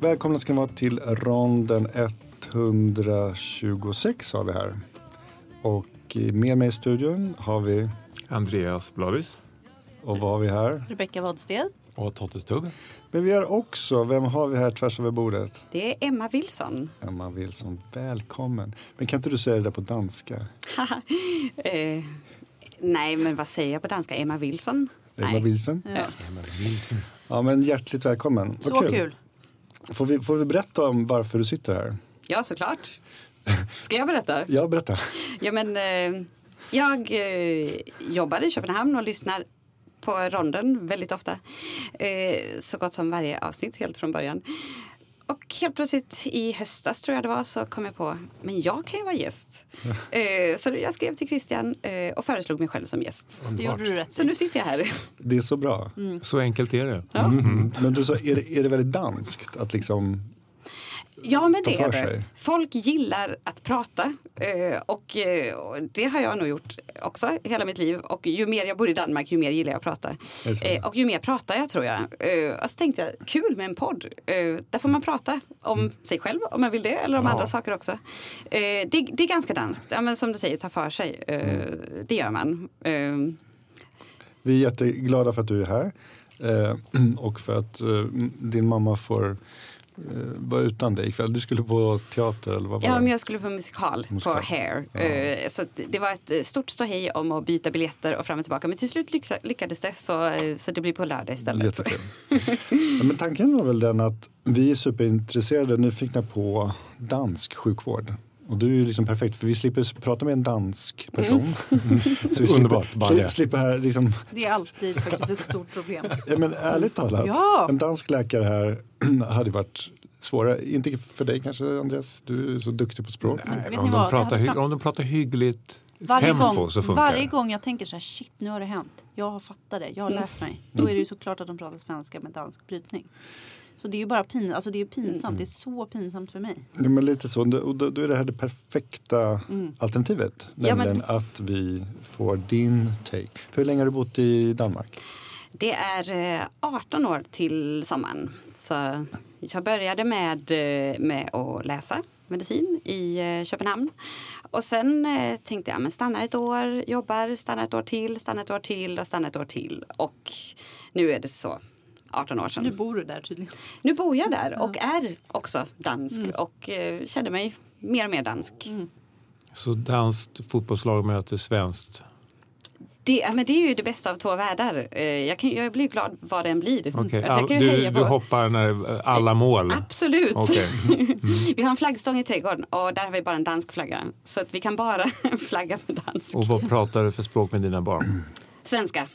Välkomna ska ni vara till ronden 126 har vi här. Och med mig i studion har vi... Andreas Blavis. Och vad har vi här? Rebecka Wadsted. Och Totte Stubb. Men vi har också, vem har vi här tvärs över bordet? Det är Emma Wilson. Emma Wilson, välkommen. Men kan inte du säga det där på danska? eh, nej, men vad säger jag på danska? Emma Wilson? Emma nej. Wilson? Ja. Emma Wilson. Ja, men hjärtligt välkommen. Så Vad kul. Får vi, får vi berätta om varför du sitter här? Ja, såklart. Ska jag berätta? Ja, berätta. Ja, men, eh, jag eh, jobbar i Köpenhamn och lyssnar på ronden väldigt ofta. Eh, så gott som varje avsnitt helt från början. Och helt plötsligt i höstas tror jag det var så kom jag på men jag kan ju vara gäst. Eh, så jag skrev till Christian eh, och föreslog mig själv som gäst. Det gjorde du rätt Så nu sitter jag här. Det är så bra. Så enkelt är det. Ja. Mm. Men du sa, är det, är det väldigt danskt att liksom... Ja, men det är det. Folk gillar att prata eh, och, eh, och det har jag nog gjort också hela mitt liv. Och ju mer jag bor i Danmark, ju mer gillar jag att prata. Eh, och ju mer pratar jag tror jag. Och så tänkte jag, kul med en podd. Där får man prata om sig själv om man vill det, eller om Ja. andra saker också. Det, det är ganska danskt. Ja, men som du säger, ta för sig. Eh, Det gör man. Vi är jätteglada för att du är här. Och för att din mamma får eh, vara utan dig ikväll. Du skulle på teater eller vad var Ja, det? men jag skulle på musikal, Musikal. på Hair. Ja. Eh, Så det var ett eh, stort ståhej om att byta biljetter och fram och tillbaka. Men till slut lycka- lyckades det så, eh, så det blir på lördag istället. Ja, men tanken var väl den att vi är superintresserade, nyfikna på dansk sjukvård. Och du är ju liksom perfekt för vi slipper prata med en dansk person. Så vi slipper, Underbart, bara det. slipper här liksom, Det är alltid faktiskt ett stort problem. ja, men ärligt talat, Ja. en dansk läkare här hade varit svårare. Inte för dig kanske Andreas, du är så duktig på språk. Nej, om, de pratar hade hy- fram- om de pratar hyggligt Varje tempo gång, så funkar varje gång jag tänker så här, shit nu har det hänt. Jag har fattat det, jag har lärt mig. Då är det ju såklart att de pratar svenska med dansk brytning. Så det är ju bara pin, alltså det är pinsamt, det är så pinsamt för mig. Ja, men lite så. Och då, då är det här det perfekta alternativet. Mm. Ja, men- Nämligen att vi får din take. För hur länge har du bott i Danmark? Det är eh, 18 år till sommaren. Så jag började med, eh, med att läsa medicin i eh, Köpenhamn. Och sen eh, tänkte jag men stanna ett år, jobbar, stanna ett år till, stanna ett år till och stanna ett år till. Och nu är det så 18 år sedan. Nu bor du där tydligen. Nu bor jag där och är också dansk och eh, känner mig mer och mer dansk. Så danskt fotbollslag möter svenskt. Det, men det är ju det bästa av två världar. Eh, Jag, kan, jag blir glad vad det än blir. Jag all- du, du hoppar när eh, alla mål. Absolut. Okej. Vi har en flaggstång i trädgården och där har vi bara en dansk flagga. Så att vi kan bara flagga med dansk. Och vad pratar du för språk med dina barn? Svenska.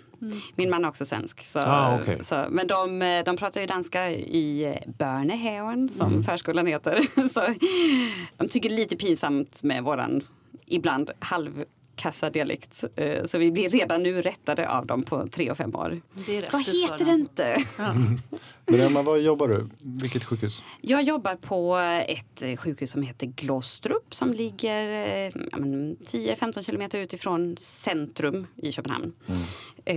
Min man är också svensk. Så, Ah, okej. så, men de, eh, de pratar ju danska i Börnehaven som Mm. förskolan heter. Så, de tycker det är lite pinsamt med våran ibland halvkassa dialekt. Eh, Så vi blir redan nu rättade av dem på tre och fem år. Så heter det. inte. Men Emma, var jobbar du? Vilket sjukhus? Jag jobbar på ett eh, sjukhus som heter Glostrup som ligger eh, ja, men 10-15 kilometer utifrån centrum i Köpenhamn. Eh,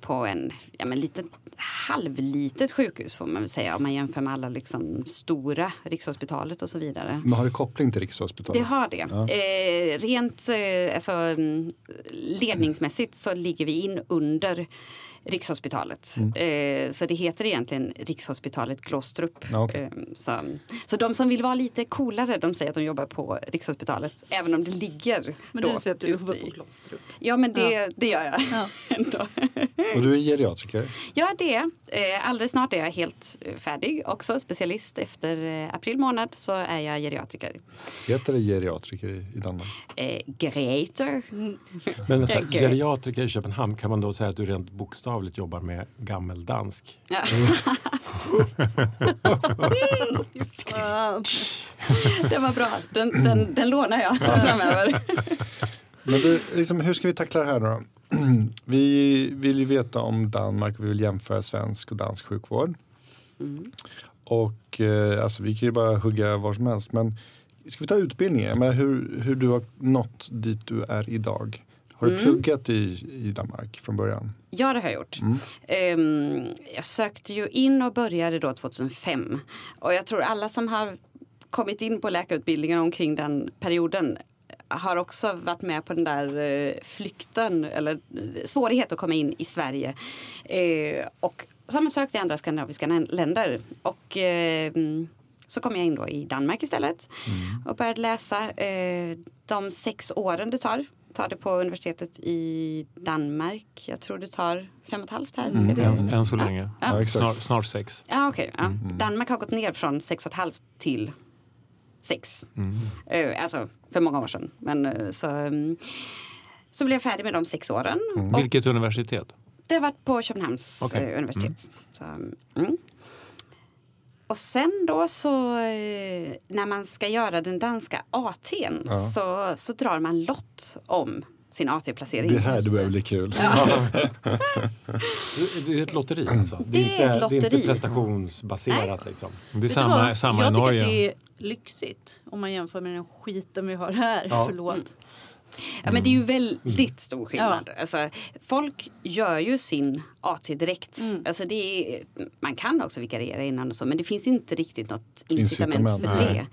på en ja, men litet, halvlitet sjukhus får man väl säga om man jämför med alla liksom, stora Rikshospitalet och så vidare. Men har det koppling till Rikshospitalet? Det har det. Eh, rent eh, alltså, mm, ledningsmässigt så ligger vi in under Rikshospitalet. Eh, så det heter egentligen Rikshospitalet Glostrup. Ja, okej. eh, så, så de som vill vara lite coolare de säger att de jobbar på Rikshospitalet även om det ligger Men då du säger att du jobbar på Klostrup. Ja men det, det gör jag Ja. ändå. Och du är geriatriker? Ja, det. Eh, alldeles snart är jag helt eh, färdig också. Specialist efter eh, april månad så är jag geriatriker. Heter det geriatriker i, i Danmark? Eh, geriater. Men vänta, geriatriker i Köpenhamn, kan man då säga att du rent bokstavligt jobbar med gammeldansk? Ja. det var bra. Den, den, den lånar jag framöver. Men du, liksom, hur ska vi tackla det här nu då? Vi vill ju veta om Danmark och vi vill jämföra svensk och dansk sjukvård. Och eh, alltså, vi kan ju bara hugga var som helst. Men ska vi ta utbildningen? Men hur, hur du har nått dit du är idag? Har du Mm. pluggat i, i Danmark från början? Ja, det har jag gjort. Ehm, jag sökte ju in och började då 2005. Och jag tror alla som har kommit in på läkarutbildningen omkring den perioden har också varit med på den där eh, flykten eller eh, svårighet att komma in i Sverige. Eh, och så har man sökt i andra skandinaviska länder. Och eh, så kom jag in då i Danmark istället och började läsa eh, de sex åren det tar. Tar det på universitetet i Danmark. Jag tror det tar fem och ett halvt här. Är det- Än, än så länge. Ja, exakt. Snart, snart sex. Ja, okej. ja. Danmark har gått ner från sex och ett halvt till sex. Eh, alltså för många år sedan. Men, eh, så, mm, så blev jag färdig med de sex åren. Och Vilket universitet? det har varit på Köpenhamns Okej. eh, universitet. Så, mm. Och sen då så eh, när man ska göra den danska AT'n Ja. så, så drar man lott om sin AT-placering. Det här det börjar bli kul. Det är ett lotteri alltså? Det är inte, ett Det är lotteri. inte prestationsbaserat liksom? Det är du samma, vad? samma jag i tycker Norge. att det är lyxigt om man jämför med den skiten vi har här. Ja. Förlåt. Ja, men det är ju väldigt stor skillnad. Alltså, folk gör ju sin AT direkt. Alltså, det är, man kan också vikariera innan och så, men det finns inte riktigt något incitament, Incitament, för nej,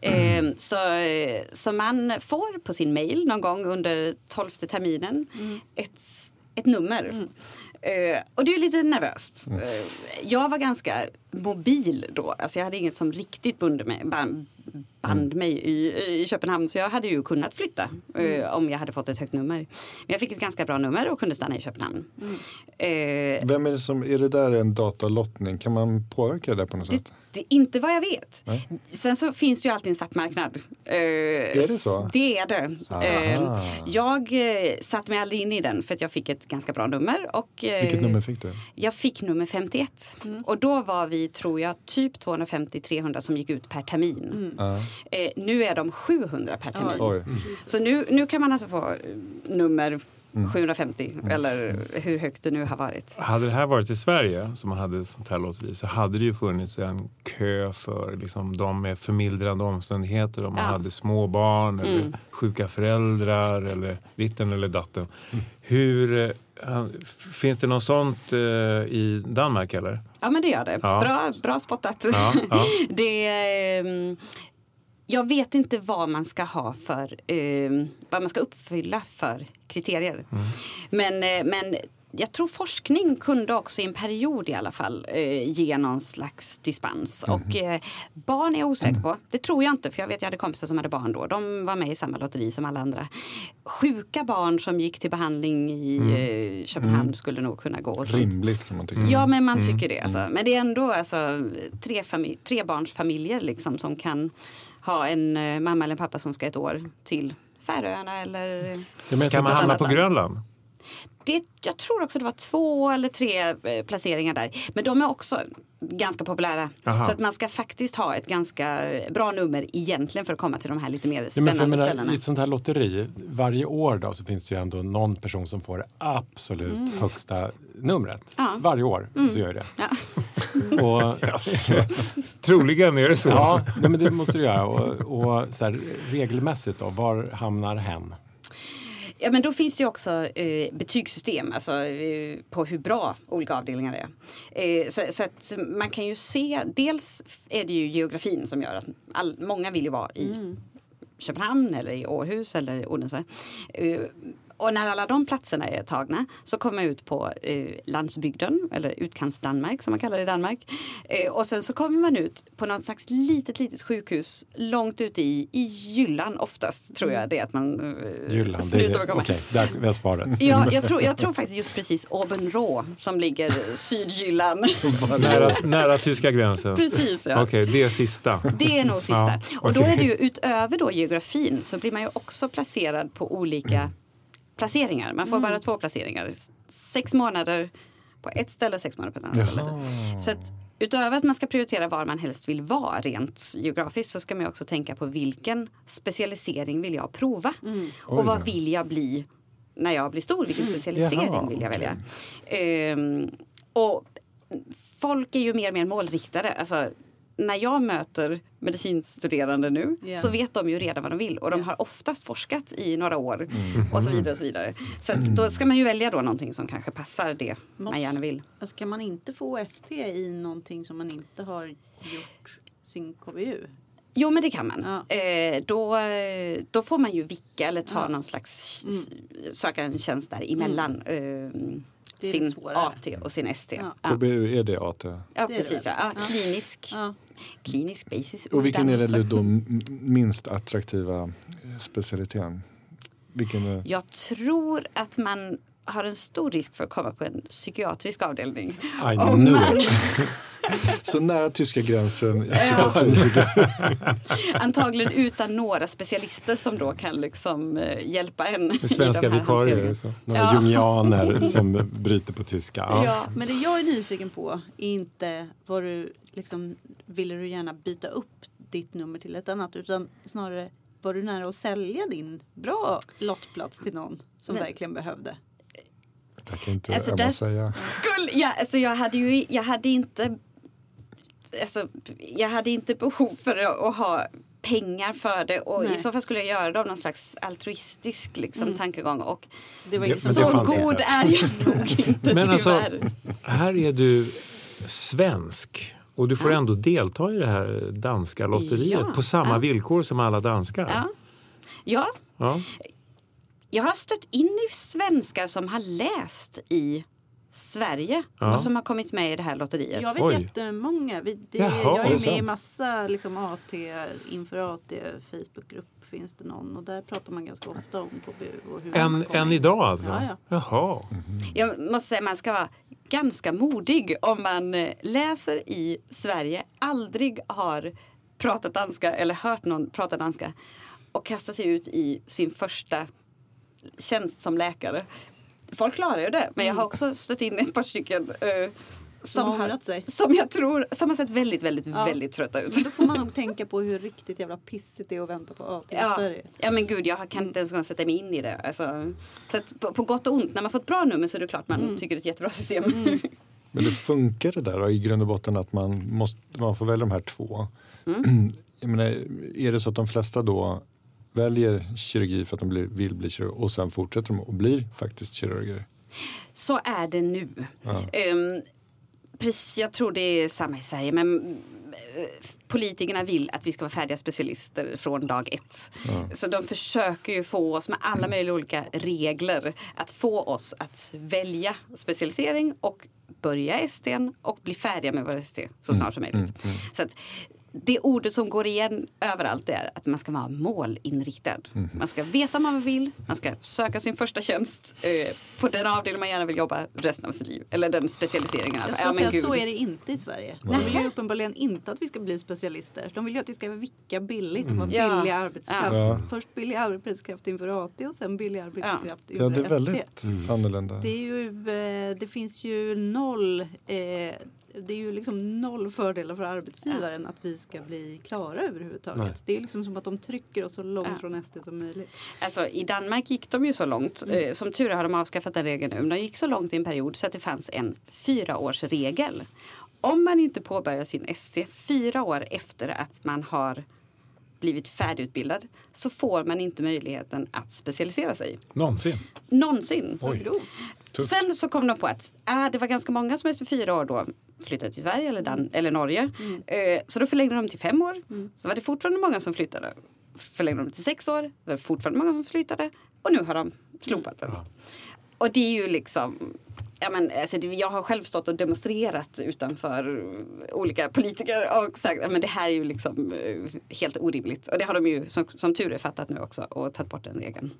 det. Ehm, så, eh, så man får på sin mail någon gång under tolfte terminen ett, ett nummer. Eh, och det är lite nervöst. Eh, jag var ganska mobil då. Alltså jag hade inget som riktigt mig, band, band mig i, i Köpenhamn. Så jag hade ju kunnat flytta eh, om jag hade fått ett högt nummer. Men jag fick ett ganska bra nummer och kunde stanna i Köpenhamn. Eh, Vem är det som, är det där en datalottning? Kan man påverka det där på något det, sätt? det, inte vad jag vet. Nej. Sen så finns det ju alltid en svart marknad. Eh, Är det så? Det är det. Eh, jag eh, satte mig aldrig in i den för att jag fick ett ganska bra nummer. Och, eh, Vilket nummer fick du? Jag fick nummer 51. Och då var vi, tror jag, typ 250-300 som gick ut per termin. Eh, nu är de 700 per termin. Oj. Så nu, nu kan man alltså få eh, nummer Mm. 750 eller hur högt det nu har varit. Hade det här varit i Sverige som man hade ett sånt här lotteri så hade det ju funnits en kö för liksom, de med förmildrande omständigheter. Om man Ja. hade små barn eller Mm. sjuka föräldrar eller ditten eller datten. Hur, eh, finns det något sånt eh, i Danmark eller? Ja men det gör det. Ja. Bra, bra spottat. Ja, ja. det, ehm, jag vet inte vad man ska ha för, ehm, vad man ska uppfylla för kriterier. Men, eh, men jag tror forskning kunde också i en period i alla fall eh, ge någon slags dispens. Och eh, barn är jag osäker på. Det tror jag inte för jag vet jag hade kompisar som hade barn då. De var med i samma lotteri som alla andra. Sjuka barn som gick till behandling i eh, Köpenhamn skulle nog kunna gå. Och sånt. Rimligt kan man tycka. Ja, men man tycker det. Alltså. Men det är ändå alltså, tre, fami- tre barns familjer liksom, som kan ha en eh, mamma eller en pappa som ska ett år till Färöarna eller... Ja, Kan man hamna på Grönland? Det, jag tror också det var två eller tre eh, placeringar där. Men de är också ganska populära. Aha. Så att man ska faktiskt ha ett ganska bra nummer egentligen för att komma till de här lite mer Ja, men spännande för jag menar, ställena. I ett sånt här lotteri, varje år då, så finns det ju ändå någon person som får det absolut högsta numret. Ja. Varje år så gör det. Ja. Och, Troligen är det så. ja, nej, men det måste du göra. Och, och så här, regelmässigt då, var hamnar hen? Ja, men då finns det ju också eh, betygssystem alltså, eh, på hur bra olika avdelningar är. Eh, så, så att man kan ju se, dels är det ju geografin som gör att all, många vill ju vara i Köpenhamn eller i Århus eller Odense. Och när alla de platserna är tagna så kommer man ut på eh, landsbygden, eller utkants-Danmark som man kallar det i Danmark. Eh, och sen så kommer man ut på något slags litet, litet sjukhus långt ute i, i Jylland oftast tror jag det är att man eh, Jylland, slutar komma. Okej, där där är svaret. Ja, jag tror, jag tror faktiskt just precis Aubenrå som ligger Sydjylland. Nära, nära tyska gränsen. precis, ja. Okej, det är sista. Det är nog sista. Ja, Och då är det ju utöver då geografin så blir man ju också placerad på olika placeringar. Man får bara två placeringar. Sex månader på ett ställe och sex månader på ett annat ställe. Så att utöver att man ska prioritera var man helst vill vara rent geografiskt så ska man också tänka på vilken specialisering vill jag prova? Och vad vill jag bli när jag blir stor? Vilken specialisering Jaha, vill jag välja? Ehm, och folk är ju mer och mer målriktade. Alltså, när jag möter medicinstuderande nu Ja. så vet de ju redan vad de vill och de har oftast forskat i några år Mm. och så vidare. och så vidare. Så att då ska man ju välja då någonting som kanske passar det man Måste- gärna vill. Alltså kan man inte få ST i någonting som man inte har gjort sin KBU? Jo, men det kan man. Ja. Eh, då, då får man ju vicka eller ta Ja. Mm. någon slags söka en tjänst där emellan eh, sin det svårare. AT och sin ST. Ja. KBU, är det AT? ja Det det precis. väl? Ja. Ja. Klinisk, Ja. klinisk basis Och vilken är det då m- minst attraktiva specialiteten? Vilken är... Jag tror att man har en stor risk för att komma på en psykiatrisk avdelning. I knew man-. Så nära tyska gränsen. Ja. Antagligen utan några specialister som då kan liksom eh, hjälpa en. Svenska vikarier. Så. Några Ja. jungianer som bryter på tyska. Ja. Ja. Men det jag är nyfiken på är inte vad du liksom ville du gärna byta upp ditt nummer till ett annat utan snarare var du nära att sälja din bra lottplats till någon som Nej. verkligen behövde? Det kan inte Alltså, Emma säga. skulle, ja, alltså jag hade ju jag hade inte alltså, jag hade inte behov för att, att ha pengar för det och Nej. i så fall skulle jag göra det av någon slags altruistisk liksom, tankegång och Det var Det- så god inte. är jag nog inte Men alltså, tyvärr. här är du svensk och du får ändå delta i det här danska lotteriet Ja. på samma Ja. villkor som alla danskar. ja. ja, Ja. Jag har stött in i svenskar som har läst i Sverige Ja. och som har kommit med i det här lotteriet. Jag vet Oj. jättemånga. Vi, det, Jaha, jag är är med i sant? massa liksom, AT, inför AT Facebookgrupp finns det någon och där pratar man ganska ofta om KBU. Och hur Än, än idag alltså? Ja, ja. Jaha. Jag måste säga man ska vara ganska modig om man eh, läser i Sverige, aldrig har pratat danska eller hört någon prata danska och kastar sig ut i sin första tjänst som läkare. Folk klarar ju det, men jag har också stött in ett par stycken eh, Som har sig. som jag tror som har sett väldigt, väldigt, Ja. väldigt trötta ut. Men då får man nog tänka på hur riktigt jävla pissigt det är att vänta på AT i Ja, Sverige. ja men gud jag kan inte ens gång sätta mig in i det. Alltså, så att på, på gott och ont, när man får ett bra nummer så är det klart man Mm. tycker det är ett jättebra system. Men det funkar det där då, i grund och botten att man, måste, man får välja de här två? Mm. Jag menar, är det så att de flesta då väljer kirurgi för att de blir, vill bli kirurg och sen fortsätter de och blir faktiskt kirurger? Så är det nu. Ehm, precis, jag tror det är samma i Sverige men eh, politikerna vill att vi ska vara färdiga specialister från dag ett. Så de försöker ju få oss med alla möjliga olika regler att få oss att välja specialisering och börja STn och bli färdiga med vår ST så snart som möjligt. Så att det ordet som går igen överallt är att man ska vara målinriktad. Man ska veta vad man vill, man ska söka sin första tjänst eh, på den avdelning man gärna vill jobba resten av sitt liv. Eller den specialiseringen. Jag Ja, skulle men säga gud. så är det inte i Sverige. De vill ju uppenbarligen inte att vi ska bli specialister. De vill ju att vi ska vicka billigt och vara Ja. billig arbetskraft. Ja. Först billig arbetskraft inför AT och sen billig arbetskraft Ja, inför det är ST. väldigt annorlunda. Det, är ju, eh, det finns ju noll eh, det är ju liksom noll fördelar för arbetsgivaren att vi ska bli klara överhuvudtaget. Nej. Det är liksom som att de trycker oss så långt Ja. från SD som möjligt. Alltså, I Danmark gick de ju så långt, eh, som tur är har de avskaffat den regeln nu, men de gick så långt i en period så att det fanns en fyraårsregel. Om man inte påbörjar sin ST fyra år efter att man har blivit färdigutbildad så får man inte möjligheten att specialisera sig. Någonsin? Någonsin. Oj. Sen så kom de på att äh, det var ganska många som efter fyra år då flyttade till Sverige eller, Dan- eller Norge. Eh, så då förlängde de till fem år. Så var det fortfarande många som flyttade. Förlängde de till sex år. Det var fortfarande många som flyttade. Och nu har de slopat den. Och det är ju liksom Ja, men, alltså, jag har själv stått och demonstrerat utanför olika politiker och sagt att det här är ju liksom eh, helt orimligt. Och det har de ju som, som tur är fattat nu också och tagit bort den regeln.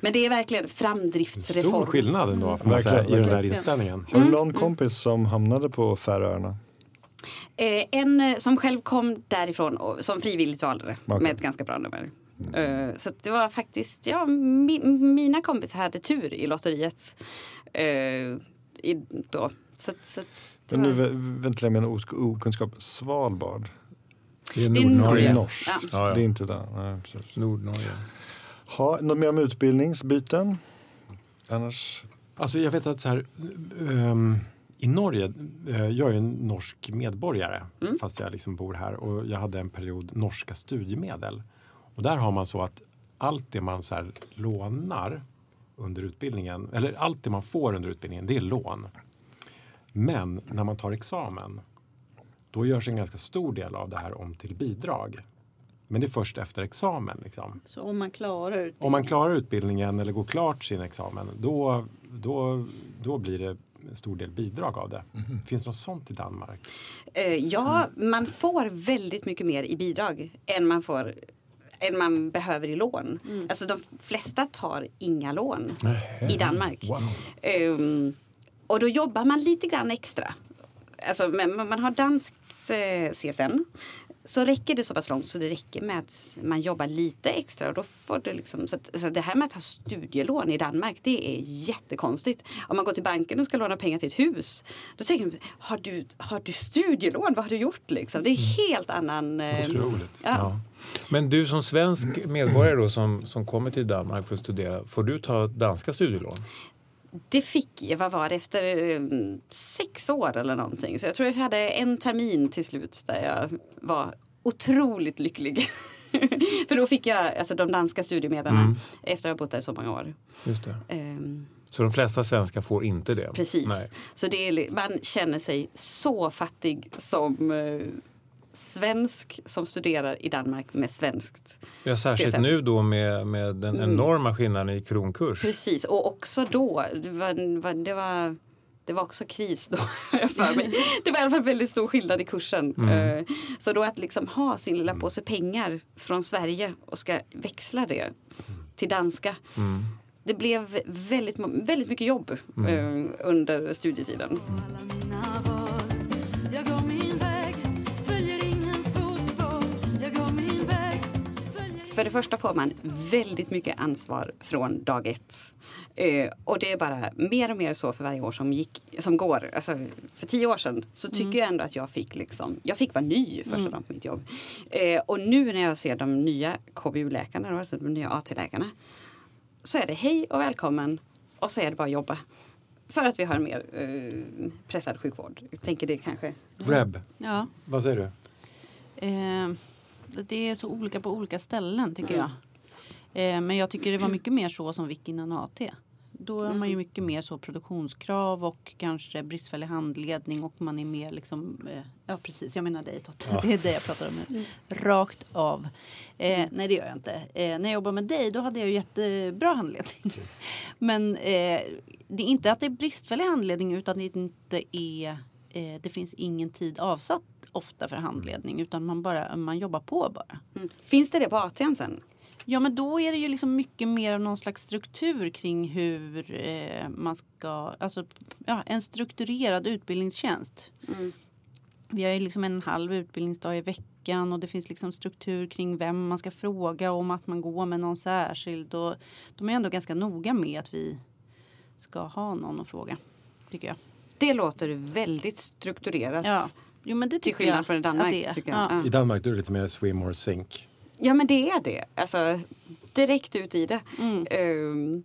Men det är verkligen framdriftsreform. Stor skillnad ändå man säga, Verkligen, i den här inställningen. Har du någon kompis som hamnade på Färöarna? Eh, en eh, som själv kom därifrån och som frivilligt valde Okej. med ett ganska bra nummer. Eh, så det var faktiskt, ja, mi, mina kompisar hade tur i lotteriet. I, då. Så, så Men nu ventilerar jag min osk- okunskap. Svalbard? Det är Det är Det Nordnorge. är norskt. Ja. Ja, ja. Det är inte. Nej, precis. Nordnorge. Ha, något mer om utbildningsbiten? Annars? Alltså jag vet att så här, ehm, I Norge, eh, jag är en norsk medborgare fast jag liksom bor här och jag hade en period norska studiemedel. Och där har man så att allt det man så här lånar under utbildningen, eller allt det man får under utbildningen, det är lån. Men när man tar examen, då görs en ganska stor del av det här om till bidrag. Men det är först efter examen. Liksom. Så om man klarar Om man klarar utbildningen eller går klart sin examen, då, då, då blir det en stor del bidrag av det. Finns det något sånt i Danmark? Eh, ja, man får väldigt mycket mer i bidrag än man får än man behöver i lån. Alltså de flesta tar inga lån i Danmark. Ehm, och då jobbar man lite grann extra. Alltså, man har danskt eh, CSN. Så räcker det så pass långt så det räcker med att man jobbar lite extra. Och då får det, liksom, så att, så det här med att ha studielån i Danmark det är jättekonstigt. Om man går till banken och ska låna pengar till ett hus. Då tänker de, har du, har du studielån? Vad har du gjort? Liksom? Det är helt annan... eh, Otroligt. Ja. Men du som svensk medborgare då, som, som kommer till Danmark för att studera, får du ta danska studielån? Det fick jag, vad var det, efter eh, sex år eller någonting. Så jag tror jag hade en termin till slut där jag var otroligt lycklig. För då fick jag alltså, de danska studiemedlen Mm. efter att ha bott där så många år. Just det. Ehm, Så de flesta svenskar får inte det? precis. Nej. Så det är, man känner sig så fattig som eh, svensk som studerar i Danmark med svenskt. Ja, särskilt CSN. nu då med, med den Mm. enorma skillnaden i kronkurs. Precis, och också då, det var, det var, det var också kris då, för mig. Det var i alla fall väldigt stor skillnad i kursen. Mm. Eh, Så då att liksom ha sin lilla påse pengar från Sverige och ska växla det till danska. Mm. Det blev väldigt, väldigt mycket jobb Mm. eh, under studietiden. För det första får man väldigt mycket ansvar från dag ett. Eh, och det är bara mer och mer så för varje år som, gick, som går. Alltså, för tio år sedan så tycker jag ändå att jag fick, liksom, jag fick vara ny första dagen på mitt jobb. Eh, och nu när jag ser de nya KBU-läkarna, alltså de nya AT-läkarna, så är det hej och välkommen och så är det bara att jobba. För att vi har en mer eh, pressad sjukvård. Jag tänker det kanske Reb, Ja, vad säger du? eh, det är så olika på olika ställen tycker Mm. jag. Eh, men jag tycker det var mycket mer så som Vick innan AT. Då är man ju Mm. mycket mer så produktionskrav och kanske bristfällig handledning och man är mer liksom, eh, ja precis jag menar dig Totte, det är det jag pratar om nu. Rakt av. Eh, nej det gör jag inte. Eh, när jag jobbade med dig då hade jag ju jättebra handledning. Men eh, det är inte att det är bristfällig handledning utan det inte är, eh, det finns ingen tid avsatt ofta för handledning utan man bara, man jobbar på bara. Mm. Finns det det på AT'n sen? Ja men då är det ju liksom mycket mer av någon slags struktur kring hur eh, man ska, alltså ja, en strukturerad utbildningstjänst. Mm. Vi har ju liksom en halv utbildningsdag i veckan och det finns liksom struktur kring vem man ska fråga om att man går med någon särskild och de är ändå ganska noga med att vi ska ha någon att fråga. Tycker jag. Det låter väldigt strukturerat. Ja. Jo men det Till tycker skillnad jag från i Danmark. är. tycker jag. Ja. Ja. I Danmark då är det lite mer swim or sink. ja men det är det. Alltså direkt ut i det. Mm. Ehm,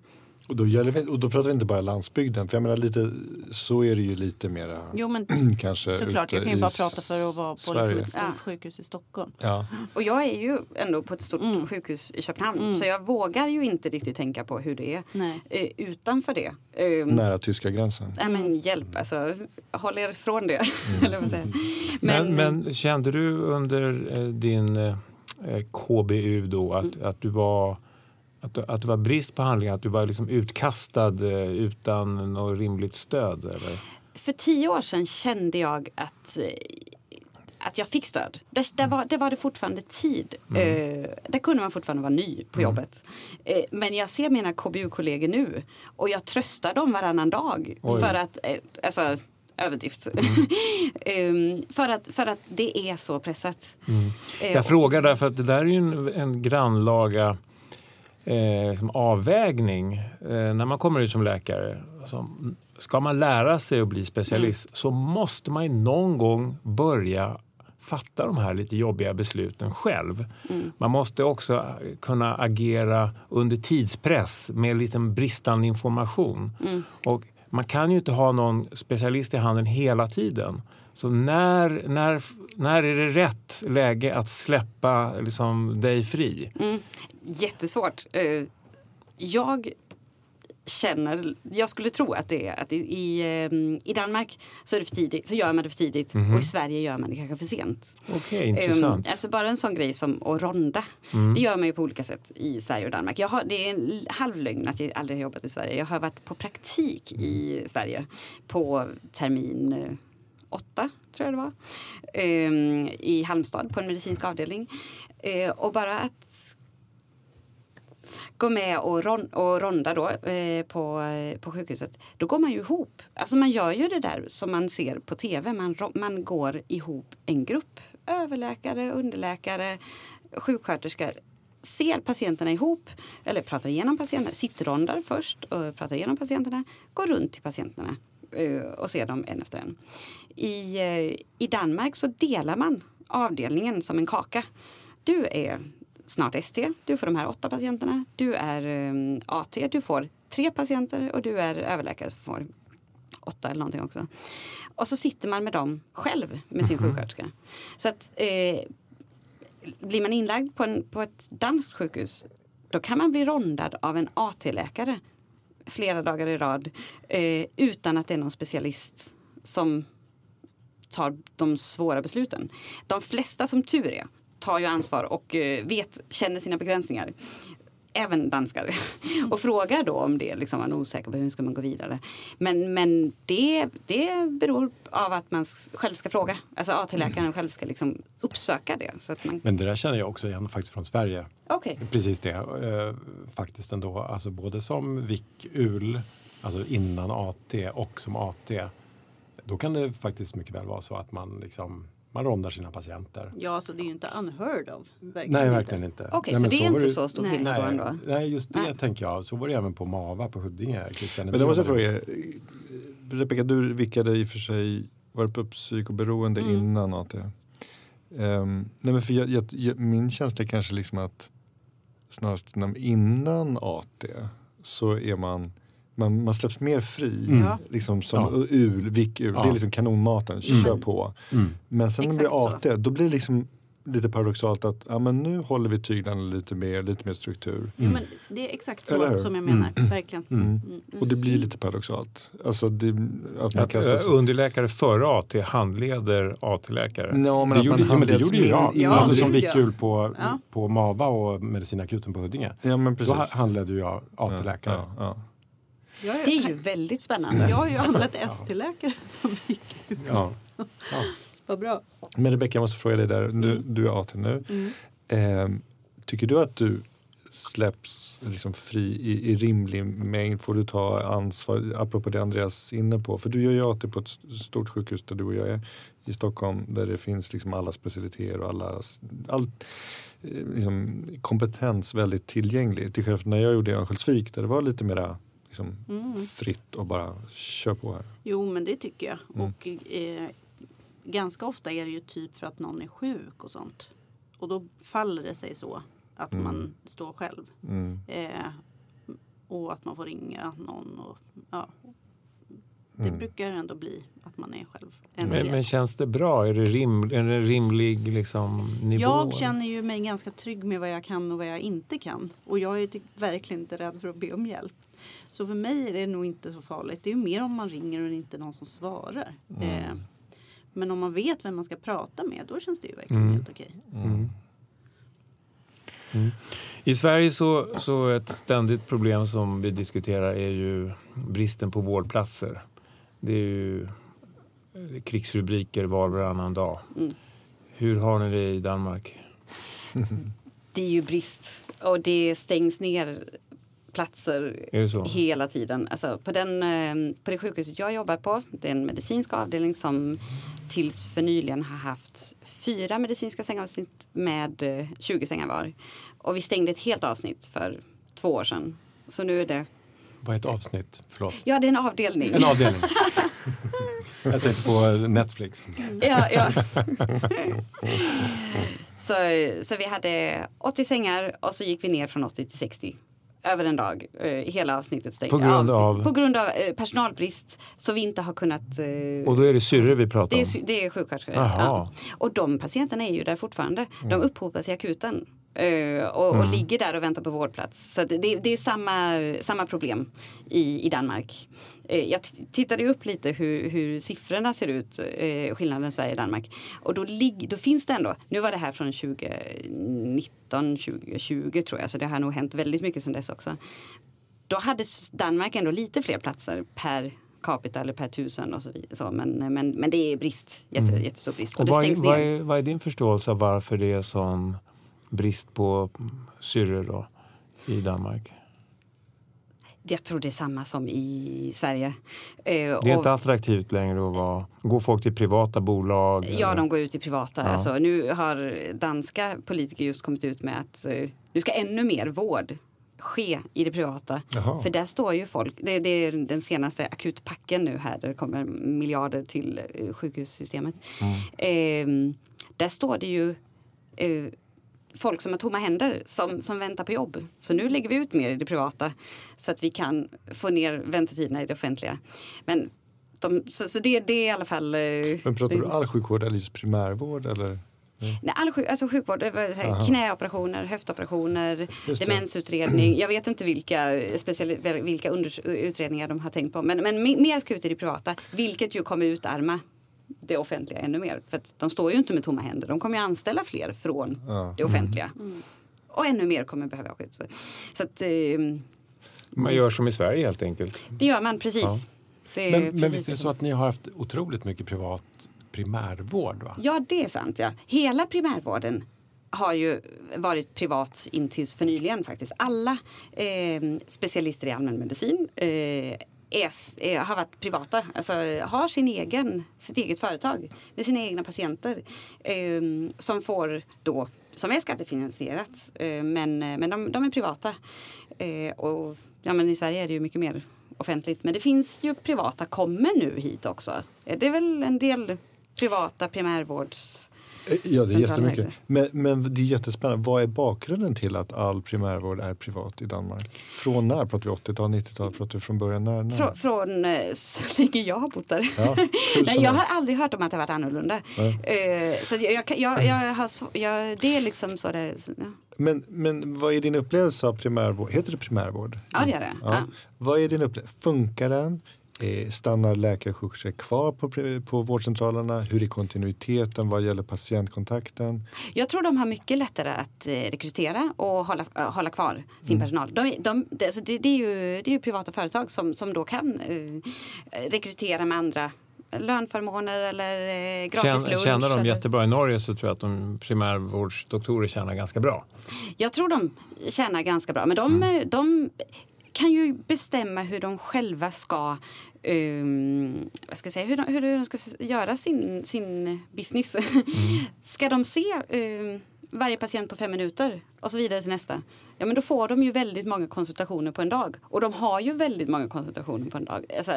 Och då, gäller vi, och då pratar vi inte bara landsbygden, för jag menar lite, så är det ju lite mera Jo men kanske såklart, jag kan ju bara prata för att vara på liksom ett stort Ja. sjukhus i Stockholm. Ja. och jag är ju ändå på ett stort Mm. sjukhus i Köpenhamn. Mm. Så jag vågar ju inte riktigt tänka på hur det är Nej. eh, utanför det. Ehm, Nära tyska gränsen. Nej men hjälp, alltså håll er från det. Säger jag. Men, men kände du under eh, din eh, KBU då att, Mm. att, du var, att, att det var brist på handlingar? Att du var liksom utkastad eh, utan något rimligt stöd? Eller? För tio år sedan kände jag att, eh, att jag fick stöd. Där, där, var, där var det fortfarande tid. Mm. Eh, där kunde man fortfarande vara ny på jobbet. Eh, men jag ser mina KBU-kollegor nu och jag tröstar dem varannan dag. Oj. För att, eh, alltså överdrift. Ehm, för, att, för att det är så pressat. Eh, Jag frågar därför att det där är ju en, en grannlaga eh, liksom avvägning eh, när man kommer ut som läkare. Alltså, ska man lära sig att bli specialist så måste man ju någon gång börja fatta de här lite jobbiga besluten själv. Man måste också kunna agera under tidspress med lite bristande information. Och man kan ju inte ha någon specialist i handen hela tiden. Så när, när, när är det rätt läge att släppa liksom, dig fri? Mm. Jättesvårt. Eh, Jag känner, jag skulle tro att det är att i, i, eh, i Danmark så, är det för tidigt, så gör man det för tidigt och i Sverige gör man det kanske för sent. Okej, Ehm, intressant. alltså bara en sån grej som att ronda. Mm. Det gör man ju på olika sätt i Sverige och Danmark. Jag har, det är en halvlögn att jag aldrig har jobbat i Sverige. Jag har varit på praktik i Sverige på termin eh, åtta, tror jag det var. Ehm, I Halmstad på en medicinsk avdelning. Eh, och bara att gå med och, ron, och ronda då eh, på, eh, på sjukhuset, då går man ju ihop. Alltså man gör ju det där som man ser på tv. Man, man går ihop en grupp. Överläkare, underläkare, sjuksköterska. ser patienterna ihop eller pratar igenom patienterna, sittrondar först och pratar igenom patienterna, går runt till patienterna eh, och ser dem en efter en. I, eh, I Danmark så delar man avdelningen som en kaka. Du är snart ST, du får de här åtta patienterna. Du är eh, AT, du får tre patienter och du är överläkare som får åtta eller någonting också. Och så sitter man med dem själv med sin sjuksköterska. Så att eh, blir man inlagd på, en, på ett danskt sjukhus då kan man bli rondad av en AT-läkare flera dagar i rad eh, utan att det är någon specialist som tar de svåra besluten. De flesta som tur är tar ju ansvar och eh, vet, känner sina begränsningar. Även danskar. Och frågar då om det, liksom, man är osäker på hur ska man gå vidare. Men, men det, det beror av att man själv ska fråga. Alltså AT-läkaren själv ska liksom uppsöka det. Så att man... Men det där känner jag också igen faktiskt från Sverige. Okej. Precis det, eh, faktiskt ändå. Alltså både som VIK-UL, alltså innan AT och som AT. Då kan det faktiskt mycket väl vara så att man liksom man rondar sina patienter. Ja, så det är ju inte unheard of. Verkligen Nej, inte. verkligen inte. Okej, Nej, så det är inte så stor skillnad då Nej, ändå? nej, just det Nej. tänker jag. Så var det även på MAVA på Huddinge. Christian Men då måste jag fråga, eh, Rebecka du vickade i och för sig, var på psykoberoende Mm. innan AT. Ehm, nej men för jag, jag, jag, min känsla är kanske liksom att snarast när, innan AT så är man man, man släpps mer fri. Mm. Ja. Liksom som Ja. ul, vick-ul. Ja. Det är liksom kanonmaten, kör på. Mm. Men sen när det blir Exakt AT, då blir det liksom lite paradoxalt att ja, men nu håller vi tyglarna lite mer, lite mer struktur. Jo, men det är exakt Eller så som jag menar. Verkligen. Mm. Mm. Och det blir lite paradoxalt. Alltså det, att man Att, kastas... eh, underläkare före AT handleder AT-läkare. Ja, men Det att gjorde, man ja, men det gjorde ju jag. Ja, alltså som. VIK-UL på, Ja. på MAVA och medicinakuten på Huddinge. Ja, men Då precis. ha- handledde jag AT-läkare. Ja, ja, Jag Det är ju väldigt spännande. Jag har ju handlat ST-läkare som fick Ja. Vad bra. ja. Men Rebecka, jag måste fråga dig där. Du, du är AT nu. Mm. Ehm, tycker du att du släpps liksom fri i, i rimlig mängd? Får du ta ansvar, apropå det Andreas är inne på? För du gör ju AT på ett stort sjukhus där du och jag är i Stockholm där det finns liksom alla specialiteter och alla, all eh, liksom, kompetens väldigt tillgänglig. Till skillnad från när jag gjorde i Örnsköldsvik där det var lite mera liksom, Mm. fritt och bara kör på här. Jo, men det tycker jag. Mm. Och eh, ganska ofta är det ju typ för att någon är sjuk och sånt. Och då faller det sig så att Mm. man står själv. Mm. Eh, och att man får ringa någon. Och, ja. Det Mm. brukar ändå bli att man är själv. En Men, men känns det bra? Är det, rim, är det rimlig liksom, nivå? jag känner ju mig ganska trygg med vad jag kan och vad jag inte kan. Och jag är typ verkligen inte rädd för att be om hjälp. Så för mig är det nog inte så farligt. Det är ju mer om man ringer och det är inte någon som svarar. Mm. Eh, men om man vet vem man ska prata med då känns det ju verkligen Mm. helt okej. Mm. Mm. I Sverige så, så ett ständigt problem som vi diskuterar är ju bristen på vårdplatser. Det är ju eh, krigsrubriker var och varannan dag. Mm. Hur har ni det i Danmark? Det är ju brist och det stängs ner platser hela tiden. Alltså på, den, eh, på det sjukhuset jag jobbar på, det är en medicinsk avdelning som tills för nyligen har haft fyra medicinska sängavsnitt med eh, 20 sängar var. Och vi stängde ett helt avsnitt för två år sedan. Så nu är det... Vad är ett avsnitt? Förlåt. Ja, det är en avdelning. En avdelning. jag tänkte på Netflix. Ja, ja. så, så vi hade 80 sängar och så gick vi ner från 80 till 60. Över en dag. Eh, hela avsnittet stängt. På grund Ja, av? På grund av eh, personalbrist. Så vi inte har kunnat eh, Och då är det syrror vi pratar det är, om? det är sjuksköterskor. Ja. Och de patienterna är ju där fortfarande. De upphopas i akuten. Eh, och, och ligger där och väntar på vårdplats. Så det, det är samma, samma problem i, i Danmark. Eh, jag tittade upp lite hur, hur siffrorna ser ut, eh, skillnaden Sverige och Danmark. Och då, då finns det ändå, nu var det här från 2019, 2020 tror jag, så det har nog hänt väldigt mycket sedan dess också. Då hade Danmark ändå lite fler platser per capita eller per tusen och så vidare. Men, men, men det är brist, jätte, jättestor brist. Och, Och vad, vad, är, vad är din förståelse av varför det är sån brist på syrror då i Danmark? Jag tror det är samma som i Sverige. Eh, Det är och- inte attraktivt längre att vara... Går folk till privata bolag? Ja, eller? de går ut i privata. Ja. Alltså, nu har danska politiker just kommit ut med att eh, nu ska ännu mer vård ske i det privata. Jaha. För där står ju folk, det, det är den senaste akutpacken nu här, där det kommer miljarder till eh, sjukhussystemet. Eh, där står det ju eh, folk som har tomma händer som, som väntar på jobb. Så nu lägger vi ut mer i det privata så att vi kan få ner väntetiderna i det offentliga. Men de, så, så det, det är i alla fall... eh, Men pratar du all sjukvård eller just primärvård? Eller? Nej, all sjuk, alltså sjukvård, här, Aha. knäoperationer, höftoperationer, demensutredning. Jag vet inte vilka, speciali- vilka under, utredningar de har tänkt på. Men, men me- mer ska ut i det privata, vilket ju kommer utarma det offentliga ännu mer. För att de står ju inte med tomma händer. De kommer ju anställa fler från Ja. det offentliga. Och ännu mer kommer behöva skydd. Så, så att, eh, Man gör som i Sverige helt enkelt. det gör man precis. Ja. Det är Men, men precis visst är det så att ni har haft otroligt mycket privat primärvård? Va? Ja, det är sant. Ja. Hela primärvården har ju varit privat in tills för nyligen faktiskt. Alla eh, specialister i allmänmedicin eh, är, är, har varit privata, alltså har sin egen, sitt eget företag med sina egna patienter eh, som får då, som är skattefinansierat, eh, men, eh, men de, de är privata. Eh, och ja, men I Sverige är det ju mycket mer offentligt, men det finns ju privata, kommer nu hit också. Eh, det är väl en del privata primärvårds... Ja, det är jättemycket. Men, men det är jättespännande. Vad är bakgrunden till att all primärvård är privat i Danmark? Från när? Pratar vi 80-tal, 90-tal? Pratar vi från början? När? när? Från, från eh, så länge jag har bott där. Ja, Nej, jag har aldrig hört om att det har varit annorlunda. Så jag, jag, jag, jag har, sv- jag, det är liksom så det ja. Men, men vad är din upplevelse av primärvård? Heter det primärvård? Ja, det gör det. Ja. Vad är din upplevelse? Funkar den? Eh, Stannar läkare och sjuksköterskor kvar på, på vårdcentralerna? Hur är kontinuiteten vad gäller patientkontakten? Jag tror de har mycket lättare att eh, rekrytera och hålla, eh, hålla kvar sin Mm. personal. De, de, det, alltså det, det, är ju, det är ju privata företag som, som då kan eh, rekrytera med andra lönförmåner eller eh, gratis Känner, lunch. känner de eller- jättebra. I Norge så tror jag att de primärvårdsdoktorer tjänar ganska bra. Jag tror de tjänar ganska bra. Men de, Mm. de kan ju bestämma hur de själva ska, um, vad ska jag säga, hur de, hur de ska göra sin, sin business. Mm. ska de se um, varje patient på fem minuter och så vidare till nästa. Ja men då får de ju väldigt många konsultationer på en dag. Och de har ju väldigt många konsultationer på en dag. Alltså,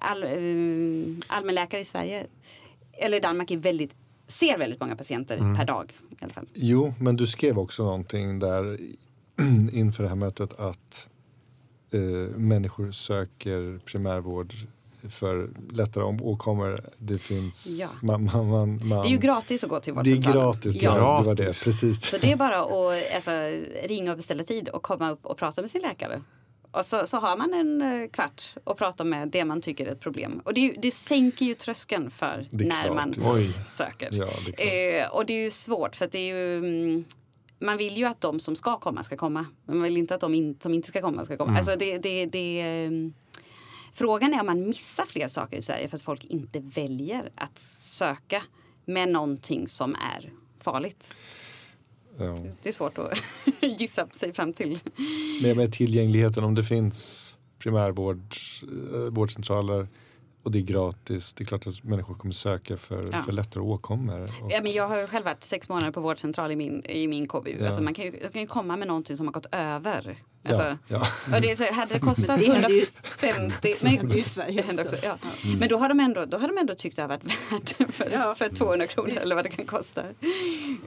all, um, allmänläkare i Sverige, eller i Danmark, är väldigt, ser väldigt många patienter Mm. per dag. I alla fall. Jo, men du skrev också någonting där inför det här mötet att eh, människor söker primärvård för lättare om åkommor. Det finns... Ja. Man, man, man, man, Det är ju gratis att gå till Det är vårdcentralen. gratis, Ja. ja. det var det. Gratis. Precis. Så det är bara att alltså, ringa och beställa tid och komma upp och prata med sin läkare. Och så, så har man en eh, kvart och prata med det man tycker är ett problem. Och det, ju, det sänker ju tröskeln för när klart. man Oj. söker. Ja, det. Eh, och det är ju svårt för att det är ju mm, man vill ju att de som ska komma ska komma. Men man vill inte att de in, som inte ska komma ska komma. Alltså det, det, det, mm, frågan är om man missar fler saker i Sverige för att folk inte väljer att söka med någonting som är farligt. Ja. Det är svårt att gissa sig fram till. Med, med tillgängligheten, om det finns primärvård, eh, vårdcentraler och det är gratis. Det är klart att människor kommer söka för, Ja. för lättare åkommor. Och, Ja, men jag har ju själv varit sex månader på vårdcentral i min, i min KBU. Ja. Alltså man kan ju, kan ju komma med någonting som har gått över. Alltså, ja, ja. Och det är så, hade det kostat Det händer ju- 150... Det händer ju i Sverige det också. också, ja. Men då har, de ändå, då har de ändå tyckt det har varit värt för, Ja. för 200 kronor Visst. eller vad det kan kosta.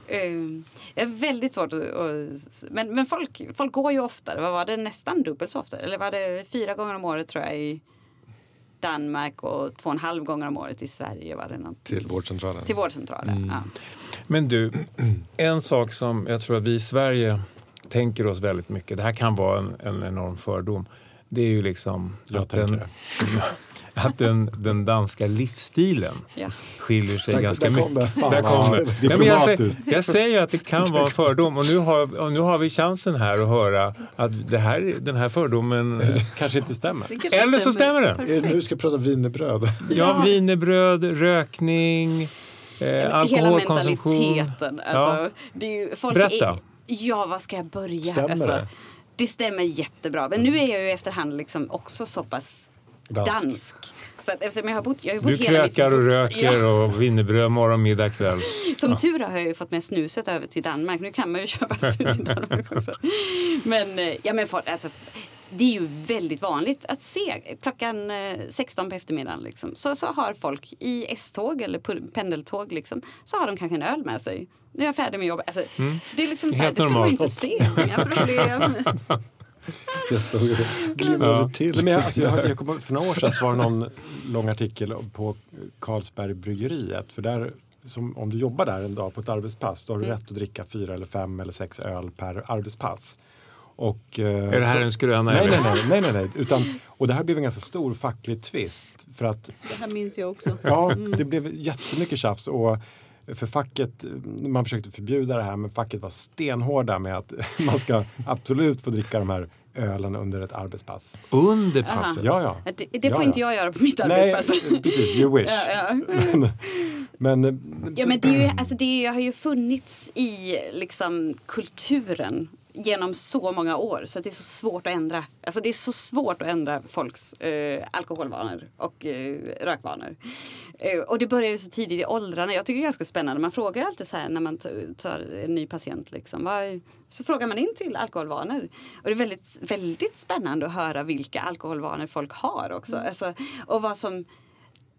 Um, det är väldigt svårt att... att men men folk, folk går ju oftare. Vad var det? Nästan dubbelt så ofta. Eller var det fyra gånger om året tror jag i Danmark och två och en halv gånger om året i Sverige. Var det något. Till vårdcentralen. Till vårdcentralen. Ja. Men du, en sak som jag tror att vi i Sverige tänker oss väldigt mycket, det här kan vara en, en enorm fördom, det är ju liksom Jag att, tänker den, att den, den danska livsstilen Ja. skiljer sig Där- ganska där kom mycket. det. Där vad kommer. Ja, men jag, säger, jag säger ju att det kan vara en fördom och nu har, och nu har vi chansen här att höra att det här, den här fördomen, Kanske inte stämmer. Det kanske eller så stämmer det. Är det nu vi ska prata wienerbröd? Ja, wienerbröd, rökning, eh, Hela alkoholkonsumtion. mentaliteten. Alltså, Ja. det är ju, folk Berätta. Är, ja, var ska jag börja? Stämmer alltså, det? Det stämmer jättebra. Men nu är jag ju efterhand liksom också så pass Dansk. dansk. Så att eftersom jag har bott, jag har bott Du krökar och röker Ja, och wienerbröd morgon, middag, kväll. som tur har jag ju fått med snuset över till Danmark. Nu kan man ju köpa snus i Danmark också. Men, eh, ja, men folk, alltså, det är ju väldigt vanligt att se klockan eh, 16 på eftermiddagen liksom, så, så har folk i S-tåg eller pendeltåg liksom, så har de kanske en öl med sig. Nu är jag färdig med jobbet. Alltså, Det är liksom så här, det ska man inte se. Jag såg det. Glimrade Ja. till. Men jag, alltså, jag, jag kom, för några år sedan så var det någon lång artikel på Carlsbergbryggeriet. För där, som, om du jobbar där en dag på ett arbetspass då har du rätt att dricka fyra eller fem eller sex öl per arbetspass. Och, eh, Är det här så- en skröna? Nej, eller? nej, nej, nej, nej, nej. Utan, och det här blev en ganska stor facklig tvist. För att Det här minns jag också. Ja, det blev jättemycket tjafs. Och för facket, man försökte förbjuda det här men facket var stenhårda med att man ska absolut få dricka de här ölen under ett arbetspass. Under passet? Ja, ja. Det, det får Ja, inte ja. jag göra på mitt Nej, arbetspass. precis, you wish. Ja, ja. Men, eh, Ja, men det, är ju, alltså det har ju funnits i liksom, kulturen genom så många år så det är så svårt att ändra. Alltså det är så svårt att ändra folks eh, alkoholvanor och eh, rökvanor. Eh, och det börjar ju så tidigt i åldrarna. Jag tycker det är ganska spännande. Man frågar alltid så här när man tar en ny patient. Liksom, vad, så frågar man in till alkoholvanor. Och det är väldigt, väldigt spännande att höra vilka alkoholvanor folk har också. Alltså, och vad som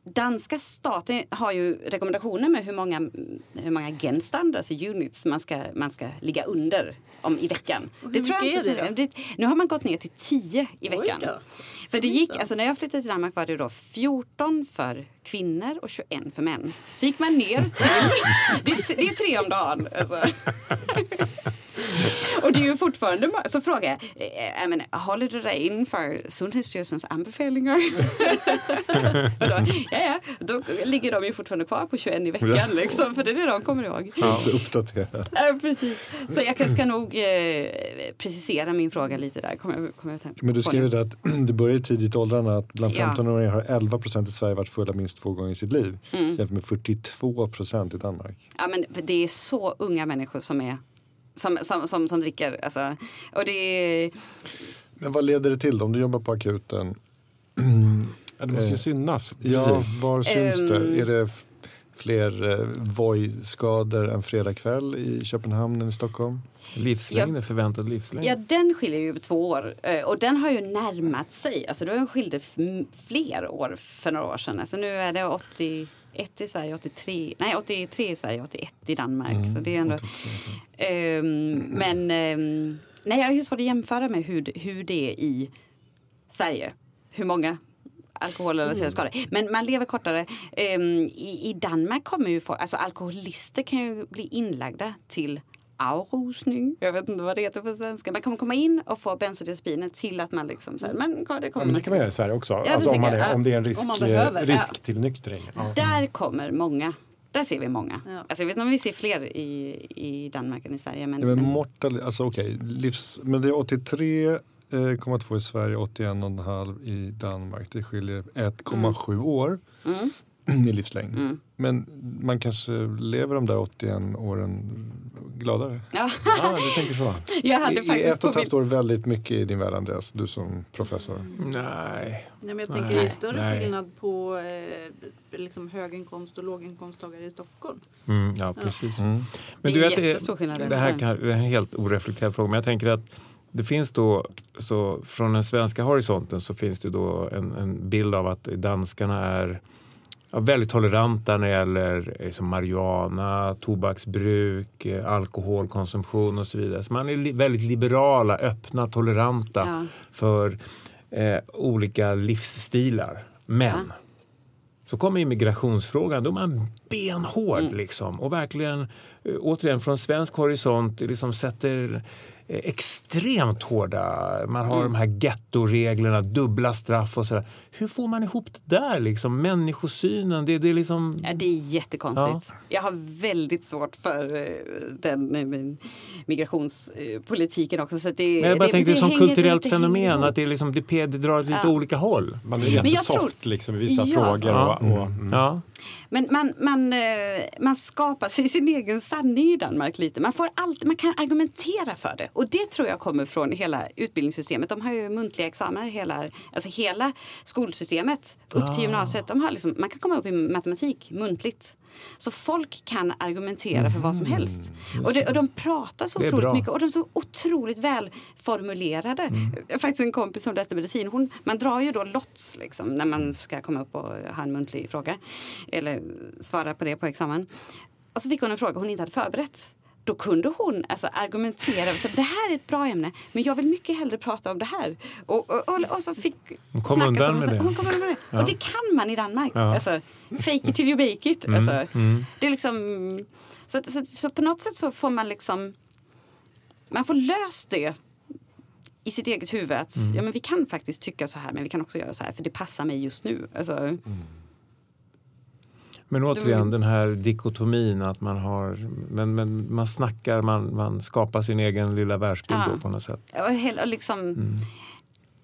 Danska staten har ju rekommendationer med hur många, hur många genstand, alltså units, man ska, man ska ligga under om, i veckan. Och hur mycket inte är så- det Nu har man gått ner till 10 i veckan. För det gick, alltså när jag flyttade till Danmark var det då 14 för kvinnor och 21 för män. Så gick man ner till, det, är, det är tre om dagen. Alltså. Och det är ju fortfarande, så frågar jag, eh, jag menar, håller du dig inför Sundhetsstyrelsens anbefälningar? och då, ja, ja, då ligger de ju fortfarande kvar på 21 i veckan liksom, för det är det de kommer ihåg. Så uppdaterat. Ja, precis. Så jag ska nog eh, precisera min fråga lite där. Kommer jag, kommer jag Men du där att det börjar tidigt i åldrarna att bland Ja. 15-åringar har 11 procent i Sverige varit fulla minst två gånger i sitt liv. Mm. Jämfört med 42 procent i Danmark. Ja, men det är så unga människor som är som, som, som, som dricker. Alltså. Och det är, Men vad leder det till då? Om du jobbar på akuten? Ja, det måste ju Eh, synas. Ja, Precis. var syns det? Ehm. Är det fler eh, Voi-skador en fredagkväll i Köpenhamn än i Stockholm? Livslängd, förväntad livslängd. ja, den skiljer ju två år. Eh, Och den har ju närmat sig. Alltså, då skilde fler år för några år sedan. Alltså, nu är det 81 i Sverige, 83, nej 83 i Sverige, 81 i Danmark. Mm, så det är ändå, Ehm, men ehm, nej, jag har ju svårt att jämföra med hur, det- hur det är i Sverige. Hur många alkoholrelaterade skador. Men man lever kortare. Ehm, i, I Danmark kommer ju folk, alltså alkoholister kan ju bli inlagda till aurusning. Jag vet inte vad det heter på svenska. Man kommer komma in och få bensodiazepiner till att man liksom så här, men det kommer Ja, men det kan man göra i Sverige också. det alltså, om, man är, om det är en risk, behöver. eh, risk Ja. till nyktring. Ja. Där kommer många. Där ser vi många. Ja. Alltså, jag vet inte om vi ser fler i, i Danmark än i Sverige. Men, Ja, men mortal, alltså okej, livs, men det är 83,2 i Sverige, 81,5 i Danmark. Det skiljer 1,7 år mm. i livslängd. Mm. Men man kanske lever de där 81 åren gladare. Ja, Ja, du tänker så. jag hade I, I faktiskt ett och ett halvt år väldigt mycket i din värld Andreas, du som professor. Nej. Nej, men jag tänker det är större nej. skillnad på eh, liksom höginkomst och låginkomsttagare i Stockholm. Mm, ja, precis. Mm. Men Det du är vet, det, jättestor skillnad det här kan, det är en helt oreflekterad fråga, men jag tänker att det finns då, så från den svenska horisonten så finns det då en, en bild av att danskarna är ja, väldigt toleranta när det gäller eh, som marijuana, tobaksbruk, eh, alkoholkonsumtion och så vidare. Så man är li- väldigt liberala, öppna, toleranta Ja. för eh, olika livsstilar. Men Ja. så kommer immigrationsfrågan, då är man benhård Mm. liksom. Och verkligen, eh, återigen från svensk horisont, liksom sätter extremt hårda, man har Mm. de här gettoreglerna, dubbla straff och sådär. Hur får man ihop det där liksom? Människosynen, det, det är liksom... Ja, det är jättekonstigt. Jag har väldigt svårt för eh, den eh, migrationspolitiken också. Så det, Men jag bara det, tänkte det som hänger- kulturellt det hänger fenomen, ihop. att det, är liksom, det, det drar åt lite Ja. olika håll. Man är jättesoft tror- liksom, i vissa Ja. frågor. Ja. Och, och, mm. Ja. Men man, man, eh, man skapar sig sin egen sanning i Danmark lite. Man, får allt, man kan argumentera för det. Och det tror jag kommer från hela utbildningssystemet. De har ju muntliga examina hela, alltså hela skolsystemet upp Ah. till gymnasiet. De har liksom, man kan komma upp i matematik muntligt. Så folk kan argumentera för vad som helst. Och, det, och de pratar så Mm. Otroligt bra. mycket och de är så otroligt välformulerade. Mm. Faktiskt en kompis som läste medicin. Hon, man drar ju då lots liksom, när man ska komma upp och ha en muntlig fråga. Eller svara på det på examen. Och så fick hon en fråga hon inte hade förberett. Då kunde hon alltså, argumentera säga det här är ett bra ämne men jag vill mycket hellre prata om det här. Och, och, och, och så fick Hon kom undan med det. Hon kom undan med det. Och det kan man i Danmark. Ja. Alltså, fake it till you make it. Mm, Alltså, mm. Det är liksom, så, så, så på något sätt så får man liksom man får löst det i sitt eget huvud. Att, Mm. ja, men vi kan faktiskt tycka så här men vi kan också göra så här för det passar mig just nu. Alltså, Men återigen den här dikotomin att man har, men, men man snackar, man, man skapar sin egen lilla världsbild Ja. då på något sätt. och hell, liksom, Mm.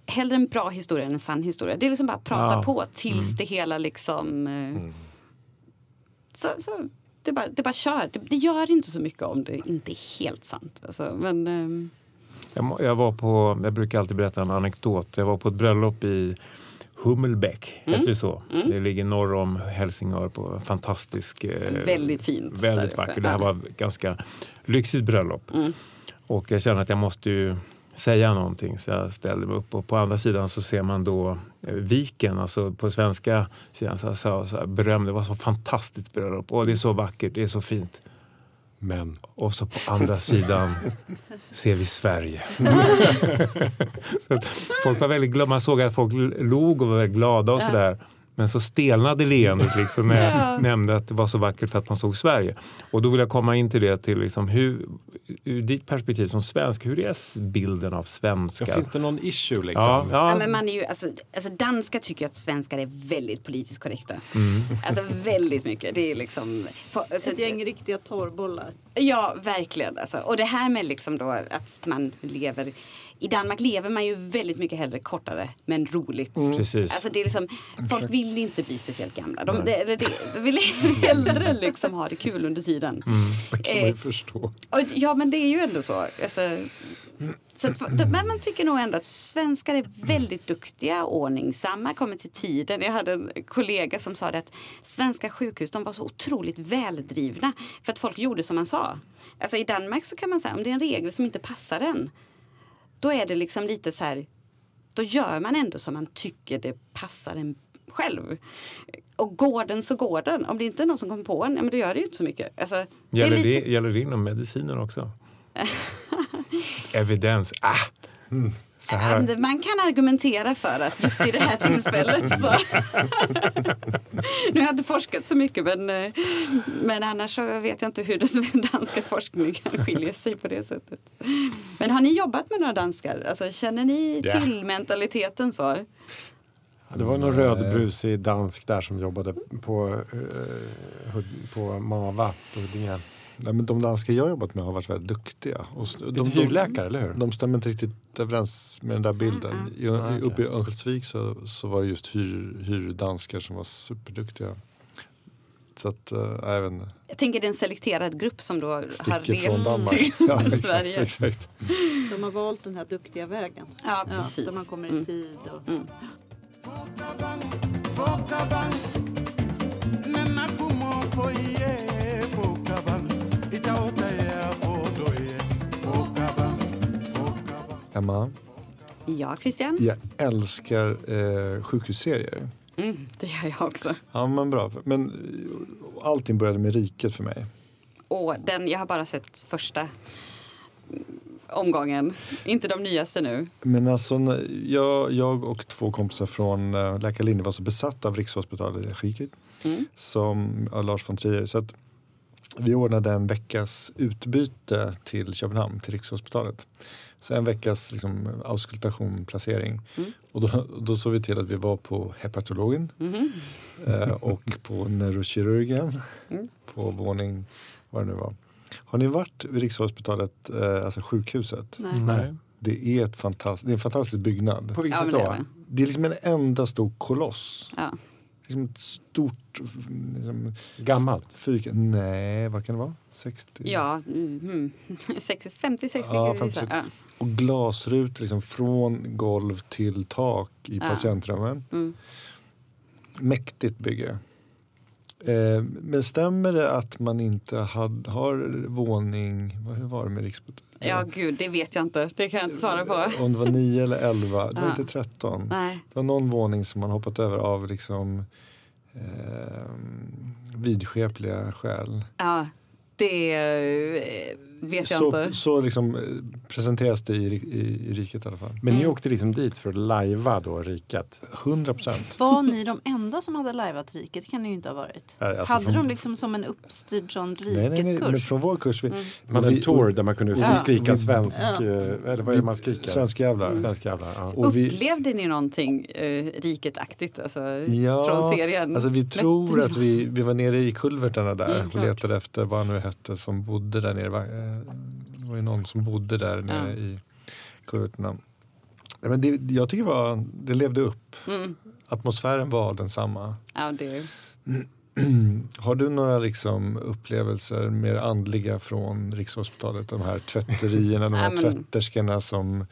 Hellre en bra historia än en sann historia. Det är liksom bara att prata Ja. på tills Mm. det hela liksom... eh, Så, så, det, bara, det bara kör. Det, det gör inte så mycket om det inte är helt sant. Alltså, men, ehm, Jag, jag var på, jag brukar alltid berätta en anekdot. Jag var på ett bröllop i Hummelbäck, Mm. heter det så? Det ligger norr om Helsingör på fantastisk... eh, Väldigt fint Väldigt vackert. Det här var ett ganska lyxigt bröllop. Mm. Och jag kände att jag måste ju säga någonting så jag ställde mig upp och på andra sidan så ser man då eh, viken, alltså på svenska sidan så, så, så här, beröm, det var så fantastiskt bröllop och det är så vackert, det är så fint. Men Och så på andra sidan ser vi Sverige. så folk var väldigt glada. Man såg att folk log och var väldigt glada och sådär. Men så stelnade leendet liksom när jag nämnde att det var så vackert för att man såg Sverige. Och då vill jag komma in till det till liksom hur, ur ditt perspektiv som svensk, hur är s- bilden av svenskar? finns det någon issue liksom? ja, ja. Ja, men man är ju, alltså, alltså danskar tycker att svenskar är väldigt politiskt korrekta. Mm. Alltså väldigt mycket. Det är liksom... För, alltså, Ett gäng riktiga torrbollar. Ja, verkligen. Alltså. Och det här med liksom då att man lever... I Danmark lever man ju väldigt mycket hellre kortare men roligt. Precis. Alltså det är liksom, folk vill inte bli speciellt gamla. De, det, det, de vill hellre liksom ha det kul under tiden. Det kan man ju Eh, förstå. och, ja, men det är ju ändå så. Alltså, så att, men man tycker nog ändå att svenskar är väldigt duktiga, ordningsamma, kommer till tiden. Jag hade en kollega som sa det att svenska sjukhus de var så otroligt väldrivna för att folk gjorde som man sa. Alltså i Danmark så kan man säga om det är en regel som inte passar en då är det liksom lite så här då gör man ändå som man tycker det passar en själv. Och går den så går den. Om det inte är någon som kommer på en, ja, men då gör det ju inte så mycket. Alltså, det Gäller, lite- det, gäller det inom medicinen också? Evidens, ah! Ja, Man kan argumentera för att just i det här tillfället så... nu har jag inte forskat så mycket men, eh, men annars så vet jag inte hur den danska forskningen skiljer sig på det sättet. Men har ni jobbat med några danskar? Alltså, känner ni Ja. till mentaliteten så? Det var någon rödbrusig dansk där som jobbade på, eh, på Mava på Huddinge. Nej, men de danskar jag jobbat med har varit väldigt duktiga. Och Lite de, hyrläkare, eller hur? de stämmer inte riktigt överens med den där bilden. I, Ah, okej. Uppe i Örnsköldsvik så, så var det just hyr, hyrdanskar som var superduktiga. Så att, eh, jag vet inte. Jag tänker det är en selekterad grupp som då har Sticker från rest Danmark. till Ja, exakt, Sverige. exakt. De har valt den här duktiga vägen. Ja, precis. där man kommer i Mm. tid. Och, Mm. Fokabang, Emma, Ja, Christian? jag älskar eh, sjukhusserier. Mm, det gör jag också. Ja men bra. Men eh, allting började med Riket för mig. Och den, jag har bara sett första mm, omgången, inte de nyaste nu. Men alltså, jag, jag och två kompisar från uh, Läkarlinjen var så besatta av Rikshospitalet i Riket Mm. som ja, Lars von Trier. Så att vi ordnade en veckas utbyte till Köpenhamn, till Rikshospitalet. Så en veckas liksom, auskultation, placering. Mm. Och då, då såg vi till att vi var på hepatologen Mhm. eh, och på neurokirurgen Mm. på våning, vad det nu var. Har ni varit vid Rikshospitalet, eh, alltså sjukhuset? nej. Nej. Det är, ett fantast, det är en fantastisk byggnad. På vilket Ja, sätt men det då? är det. Det är liksom en enda stor koloss. Ja. Liksom ett stort liksom, Gammalt? fyrkant. Nej, vad kan det vara? 60? Ja, mm, 50-60 Ja, kan vi säga. 50. Ja. Och glasrutor liksom från golv till tak i Ja. patientrummen. Mm. Mäktigt bygge. Eh, men stämmer det att man inte had, har våning, hur var det med Rikshospitalet? ja, gud, det vet jag inte. Det kan jag inte svara på. Om det var 9 eller 11, det var inte 13. Nej. Det var någon våning som man hoppat över av liksom eh, vidskepliga skäl. Ja, det eh, vet jag så, inte. Så liksom eh, presenteras det i, i, i riket i alla fall. Men ni Mm. åkte liksom dit för att lajva då riket? 100 procent. Var ni de enda som hade lajvat riket? Det kan ni ju inte ha varit. Alltså hade från- de liksom som en uppstyrd sån Nej, nej, nej, men riket-kurs? från vår kurs. Vi, Mm. Man hade en vi- tour där man kunde Ja. skrika Vi- svensk, Ja. eh, eller vad är det man skriker? Svenska jävlar. Svensk jävlar, ja. Och vi, Upplevde ni någonting eh, riket-aktigt alltså, Ja, från serien? Alltså vi tror ni att vi, vi var nere i kulvertarna där Mm, och letade efter vad han nu hette som bodde där nere. Det var ju någon som bodde där nere Ja. i kulvertarna. Nej, Men det, jag tycker var, det levde upp. Mm. Atmosfären var densamma. Ja, det, Har du några liksom upplevelser mer andliga från Rikshospitalet? De här tvätterierna, de här tvätterskorna som...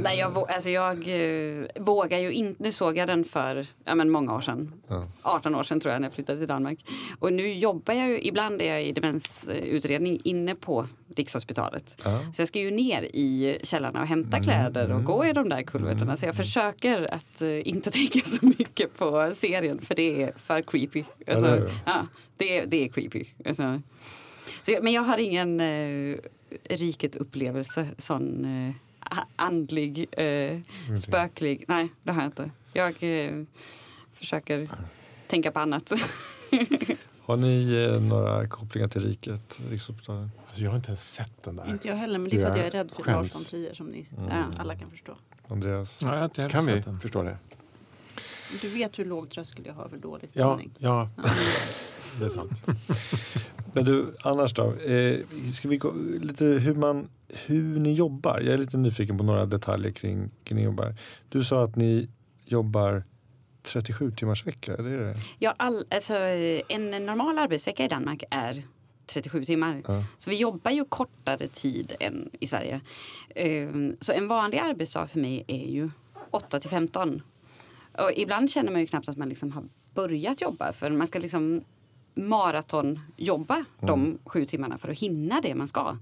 nej, jag, alltså, jag eh, vågar ju inte. Nu såg jag den för ja, men många år sedan. Ja. 18 år sedan tror jag när jag flyttade till Danmark. Och nu jobbar jag ju, ibland är jag i demensutredning inne på Rikshospitalet. Ja. Så jag ska ju ner i källarna och hämta Mm, kläder och mm. gå i de där kulvertarna. Så jag försöker att eh, inte tänka så mycket på serien för det är för creepy. Alltså, Eller hur? ja, det, är- det är creepy. Alltså. Så, men jag har ingen eh, riket upplevelse, sån eh, andlig, eh, spöklig. Nej, det har jag inte. Jag eh, försöker tänka på annat. Har ni eh, några kopplingar till riket? Alltså jag har inte ens sett den där. Inte jag heller, men det är för att jag är rädd för Skäms. Lars von Trier som ni Ja. alla kan förstå. Andreas? Ja, jag har inte heller Kan vi den. förstå det? Du vet hur låg tröskel jag har för dålig Ja, stämning. ja, det är sant. Men du, annars då? Eh, ska vi gå lite hur, man, hur ni jobbar? Jag är lite nyfiken på några detaljer kring, kring ni jobbar. Du sa att ni jobbar 37 timmars vecka, är det det? Ja, all, alltså, en normal arbetsvecka i Danmark är 37 timmar. Ja. Så vi jobbar ju kortare tid än i Sverige. Ehm, Så en vanlig arbetsdag för mig är ju 8 till 15. Och ibland känner man ju knappt att man liksom har börjat jobba för man ska liksom maratonjobba de sju timmarna för att hinna det man ska.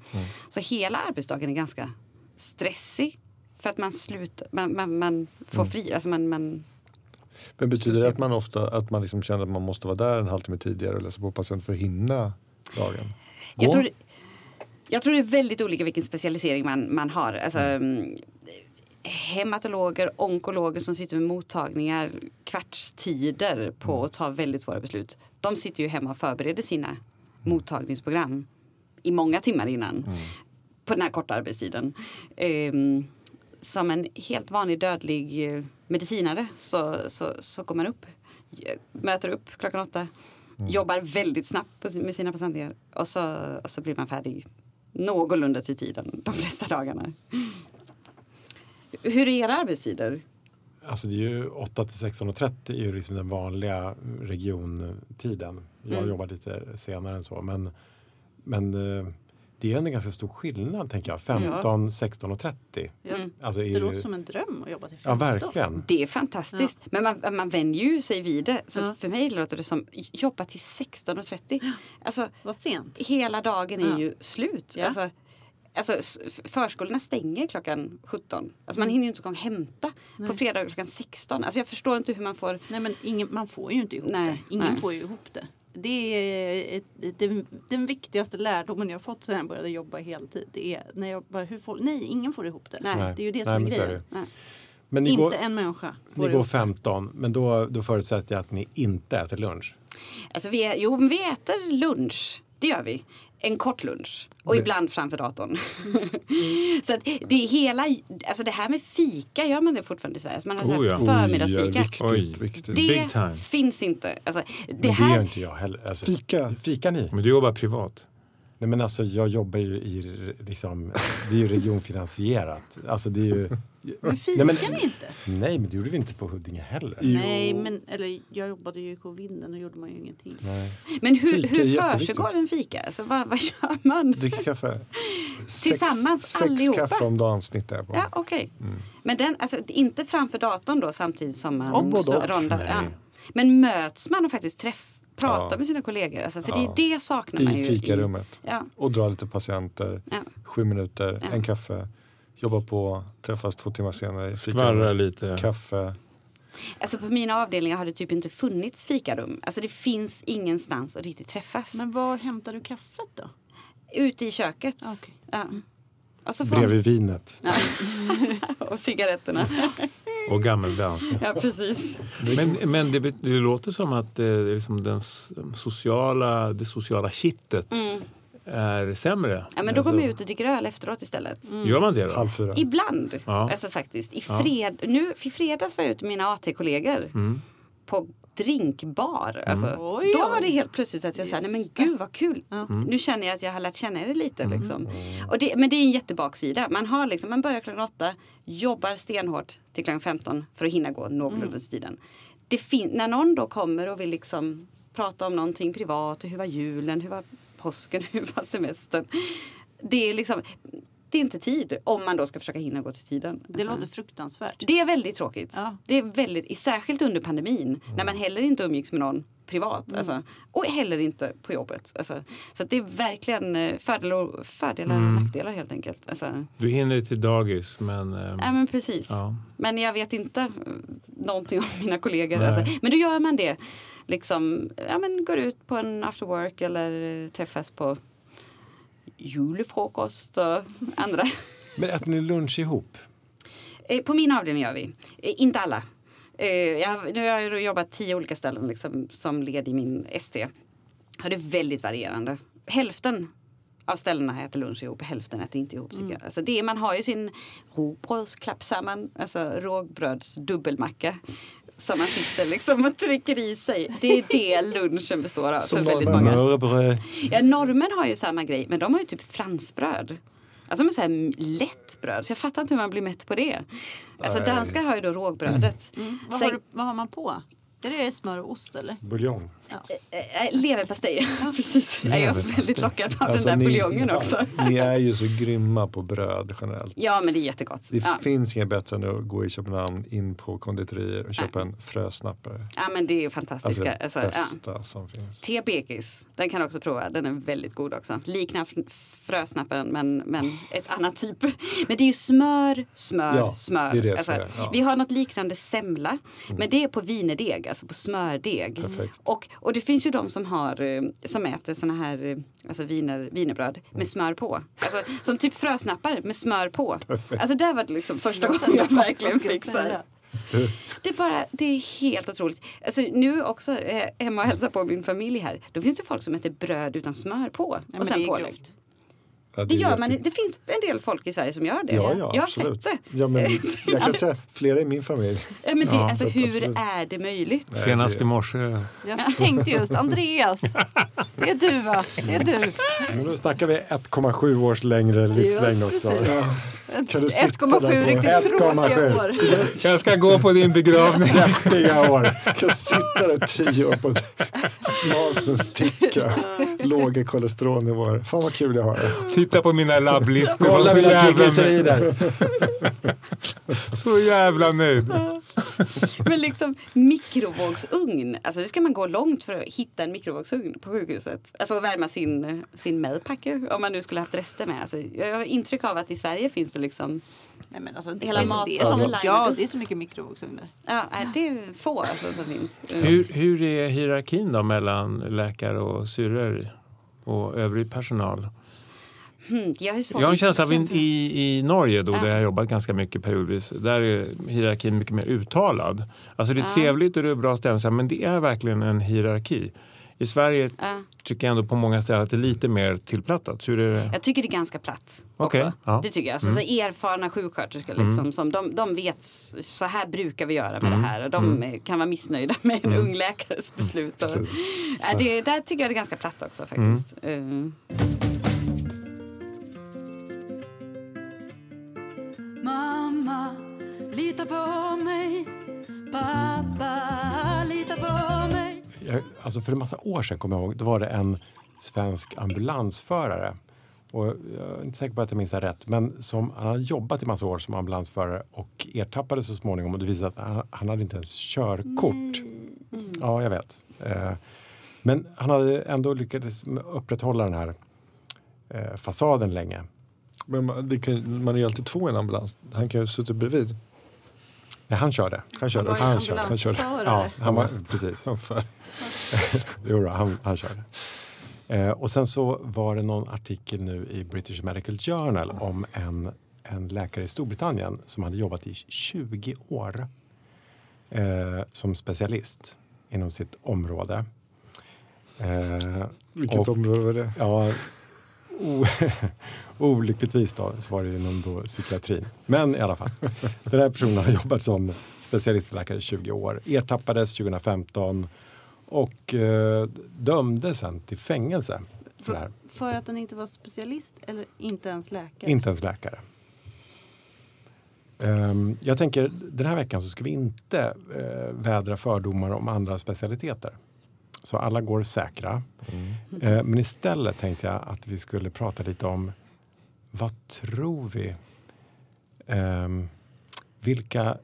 Så hela arbetsdagen är ganska stressig för att man slutar, man, man, man får fri, alltså man, man Men betyder det att man ofta att man liksom känner att man måste vara där en halvtimme tidigare och läsa på patient för att hinna dagen? Jag tror, jag tror det är väldigt olika vilken specialisering man, man har. Alltså, mm. Hematologer, onkologer som sitter med mottagningar kvartstider på att ta väldigt svåra beslut. De sitter ju hemma och förbereder sina mottagningsprogram i många timmar innan. På den här korta arbetstiden. Ehm, som en helt vanlig dödlig eh, medicinare så, så, så går man upp, eh, möter upp klockan åtta, jobbar väldigt snabbt med sina patienter och så, och så blir man färdig någorlunda till tiden de flesta dagarna. Hur är era arbetstider? Alltså det är ju 8 till 16.30 är ju liksom den vanliga regiontiden. Jag Mm. jobbar lite senare än så. Men, men eh, det är en ganska stor skillnad tänker jag. 15, 16 och 30. Ja. Mm. Alltså är Det ju, låter som en dröm att jobba till ja, 15. verkligen. Det är fantastiskt. Men man, man vänjer ju sig vid det. Så Ja. för mig låter det som jobba till 16.30. Alltså Vad sent. hela dagen är Ja. ju slut. Ja. Alltså, alltså, förskolorna stänger klockan 17. Alltså man hinner ju inte igång hämta på fredag klockan 16. Alltså jag förstår inte hur man får... Nej men ingen, man får ju inte ihop Nej, det. Ingen nej. får ju ihop det. Det är ett, den, den viktigaste lärdomen jag fått sen jag började jobba heltid. Det är när jag bara, hur får, nej ingen får ihop det. Nej. Det är ju det Nej, som är grejen. Nej. Men Inte går, en människa får ni går ihop det. 15, men då, då förutsätter jag att ni inte äter lunch. Alltså vi, är, jo, men vi äter lunch. Det gör vi. En kort lunch. Och ibland framför datorn. så att det är hela, alltså det här med fika gör man det fortfarande i Sverige. Alltså man har så Oh, här ja. förmiddagsfika. viktigt, Oj. viktigt. det Big time. finns inte. Alltså, det Men det här, gör inte jag heller. Alltså, Fika. Fika ni? Men du jobbar privat. Nej men alltså jag jobbar ju i, liksom, det är ju regionfinansierat. Alltså det är ju... Men fikar men- ni inte? Nej men det gjorde vi inte på Huddinge heller. Nej men eller jag jobbade ju i Covinden och gjorde man ju ingenting. Nej. men hur, Fika hur försiggår en fika? Alltså, vad, vad gör man? Dricker kaffe. Tillsammans sex, allihopa? Sex kaffe om dagen snittar jag på. Ja, okej. Men den, alltså, inte framför datorn då samtidigt som man Och rondar? Ja. Men möts man och faktiskt träff, pratar Ja. med sina kollegor? Alltså, för Ja. det, det saknar man I ju. fikarummet. Ja. Och dra lite patienter. Ja. Sju minuter, Ja. en kaffe. Jobba på, träffas två timmar senare. fikarummet. lite. Kaffe. Alltså på mina avdelningar har det typ inte funnits fikarum. Alltså det finns ingenstans att riktigt träffas. Men var hämtar du kaffet då? Ute i köket. Okej. Ja. Och, så får Bredvid vinet. Ja. och cigaretterna. Och gammeldansk. Ja, precis. Men, men det, det låter som att eh, liksom den sociala, det sociala kittet Mm. Är sämre. Ja, men då går man Alltså, ut och dricker öl efteråt istället. Gör man det då? Halv fyra. Ibland. Ja. Alltså faktiskt. I, Ja. fred, nu, I fredags var jag ute med mina AT-kollegor Mm. på drinkbar. Alltså, Oj, då var det helt plötsligt att jag sa, nej men gud vad kul. Mm. Nu känner jag att jag har lärt känna er lite. Liksom. Och det, men det är en jättebaksida. Man, har liksom, man börjar klockan åtta, jobbar stenhårt till klockan 15 för att hinna gå någorlunda Mm. tiden. Det när någon då kommer och vill liksom prata om någonting privat, hur var julen, hur var påsken, hur var semestern. Det är liksom, det är inte tid om man då ska försöka hinna gå till tiden. Det låter fruktansvärt. Det är väldigt tråkigt. Ja. Det är väldigt, särskilt under pandemin när man heller inte umgicks med någon privat. Mm. Alltså, och heller inte på jobbet. Alltså, så att det är verkligen eh, fördelar och, fördelar Mm. och nackdelar helt enkelt. Alltså, Du hinner till dagis men... eh, ja men precis. ja. Men jag vet inte eh, någonting om mina kollegor. Alltså, men då gör man det. Liksom, ja, men går ut på en after work eller eh, träffas på julefrukost och andra. Men äter ni lunch ihop? Eh, På min avdelning gör vi. Eh, Inte alla. Eh, Jag, nu har jag jobbat tio olika ställen liksom, som led i min ST. Och det är väldigt varierande. Hälften av ställena äter lunch ihop, hälften äter inte ihop. Tycker jag. Alltså det, man har ju sin råbrödsklappsamman, alltså rågbröds dubbelmacka. Som man sitter liksom och trycker i sig. Det är det lunchen består av. Som för väldigt många. Smörbröd. Ja, norrmän har ju samma grej, men de har ju typ fransbröd. Alltså med så här lätt bröd, så jag fattar inte hur man blir mätt på det. Alltså Nej. danskar har ju då rågbrödet. Vad, Sen- har du, vad har man på? Är det smör och ost eller? Buljong. Eh, eh, Leverpastej, ja, precis. Jag är väldigt lockad av Alltså, den där ni- buljongen också. Ni är ju så grymma på bröd generellt. Ja, men det är jättegott. Det Ja. finns inget bättre än att gå i Köpenhamn in på konditorier och köpa en frösnappare. ja, men det är Alltså fantastiska. det Alltså, ja. bästa som finns. Tebekis, den kan du också prova. Den är väldigt god också. Liknar frösnapparen men, men ett annat typ. Men det är ju smör, smör, Ja, smör. det är det alltså, är, ja. Vi har något liknande semla. Men det är på vinerdeg, alltså på smördeg. Perfekt. Och, och det finns ju de som, har, eh, som äter såna här eh, alltså viner, vinerbröd med smör på. Alltså, som typ frösnappar med smör på. Alltså där var det liksom första gången jag verkligen fick säga? Det är, bara, det är helt otroligt. Alltså, nu också eh, hemma och hälsar på min familj här. Då finns det folk som äter bröd utan smör på. Ja, men och sen det är pålägg. Ja, Det är gör man. Det finns en del folk i Sverige som gör det. Ja, ja, jag har absolut. sett det. Ja, men jag kan säga flera i min familj. Ja, men det Ja, alltså, så hur absolut. är det möjligt? Nej, Senast det- i morse. Jag tänkte just Andreas. Det är du va? Det är du. Men då snackar vi 1,7 års längre livslängd också. precis. Ja. Kan du sitta där 1,7 på- riktigt 1,7. tråkiga år. Jag ska gå på din begravning. Häftiga år. kan sitta där tio år på smal som en sticka. Låga kolesterolnivåer. Fan vad kul jag har det. Titta på mina labblistor. Kolla Så mina jävla, triglycerider. så jävla nöjd. Men liksom mikrovågsugn, alltså det ska man gå långt för att hitta en mikrovågsugn på sjukhuset. Alltså att värma sin, sin medpacker om man nu skulle haft rester med. Alltså, jag har intryck av att i Sverige finns det liksom, Nej, men alltså, Hela det, är så- ja, det är så mycket mikrovågsugnar. ja det är få alltså, som finns. Hur, hur är hierarkin då mellan läkare och syrror och övrig personal? Hmm, jag, Jag har en att känsla av i, i Norge då, Ja. där jag har jobbat ganska mycket periodvis, där är hierarkin mycket mer uttalad. Alltså det är Ja. trevligt och det är bra stämning, men det är verkligen en hierarki. I Sverige Ja. tycker jag ändå på många ställen att det är lite mer tillplattat. Hur är det? Jag tycker det är ganska platt Okej, också. ja. Det tycker jag. Alltså, så erfarna sjuksköterskor liksom, som de, de vet så här brukar vi göra med det här och de eh, kan vara missnöjda med en ung läkares beslut. Och, det, där tycker jag det är ganska platt också faktiskt. Lita på mig. Pappa, lita på mig. Jag, alltså för en massa år sedan kommer jag ihåg, då var det en svensk ambulansförare. Och jag är inte säker på att jag minns det rätt, men som, han hade jobbat i massa år som ambulansförare och ertappades så småningom och det visade att han, han hade inte ens körkort. Ja, jag vet. Eh, men han hade ändå lyckats upprätthålla den här eh, fasaden länge. Men man, det kan, man är ju alltid två i en ambulans. Han kan ju ha suttit bredvid. Nej, han körde. Han körde. var ju Han körde. Han körde. ambulansförare. Ja, han var, precis. Jo, då, han, han körde. Eh, och sen så var det någon artikel nu i British Medical Journal om en, en läkare i Storbritannien som hade jobbat i 20 år eh, som specialist inom sitt område. Eh, Vilket Och- område var det? Ja, o, olyckligtvis då, så var det inom då psykiatrin. Men i alla fall, den här personen har jobbat som specialistläkare i 20 år. Ertappades 2015 och eh, dömdes sen till fängelse för. För, för att han inte var specialist eller inte ens läkare? Inte ens läkare. Ehm, jag tänker den här veckan så ska vi inte eh, vädra fördomar om andra specialiteter. Så alla går säkra. Eh, men istället tänkte jag att vi skulle prata lite om vad tror vi? Ehm, vilka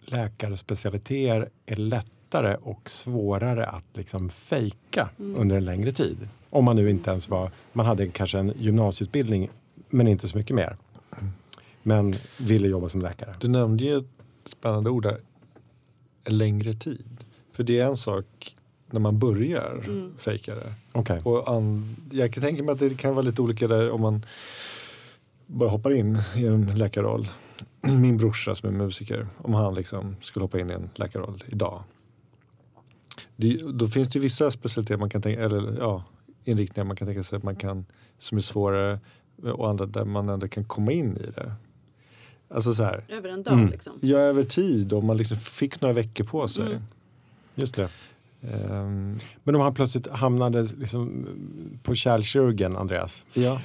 läkarspecialiteter är lättare och svårare att liksom fejka under en längre tid? Om man nu inte ens var, man hade kanske en gymnasieutbildning men inte så mycket mer. Men ville jobba som läkare. Du nämnde ju ett spännande ord där. En längre tid. För det är en sak när man börjar fejka det. Okej. Och an, jag kan tänka mig att det kan vara lite olika där om man bara hoppar in i en läkarroll. Min brorsa som är musiker, om han liksom skulle hoppa in i en läkarroll idag. Det, då finns det ju vissa specialiteter man kan tänka, eller ja, inriktningar man kan tänka sig att man kan, som är svårare och andra där man ändå kan komma in i det. Alltså så här, Över en dag Mm. liksom? ja över tid och man liksom fick några veckor på sig. Mm. Just det. Ehm, Men om han plötsligt hamnade liksom på kärlkirurgen, Andreas? ja.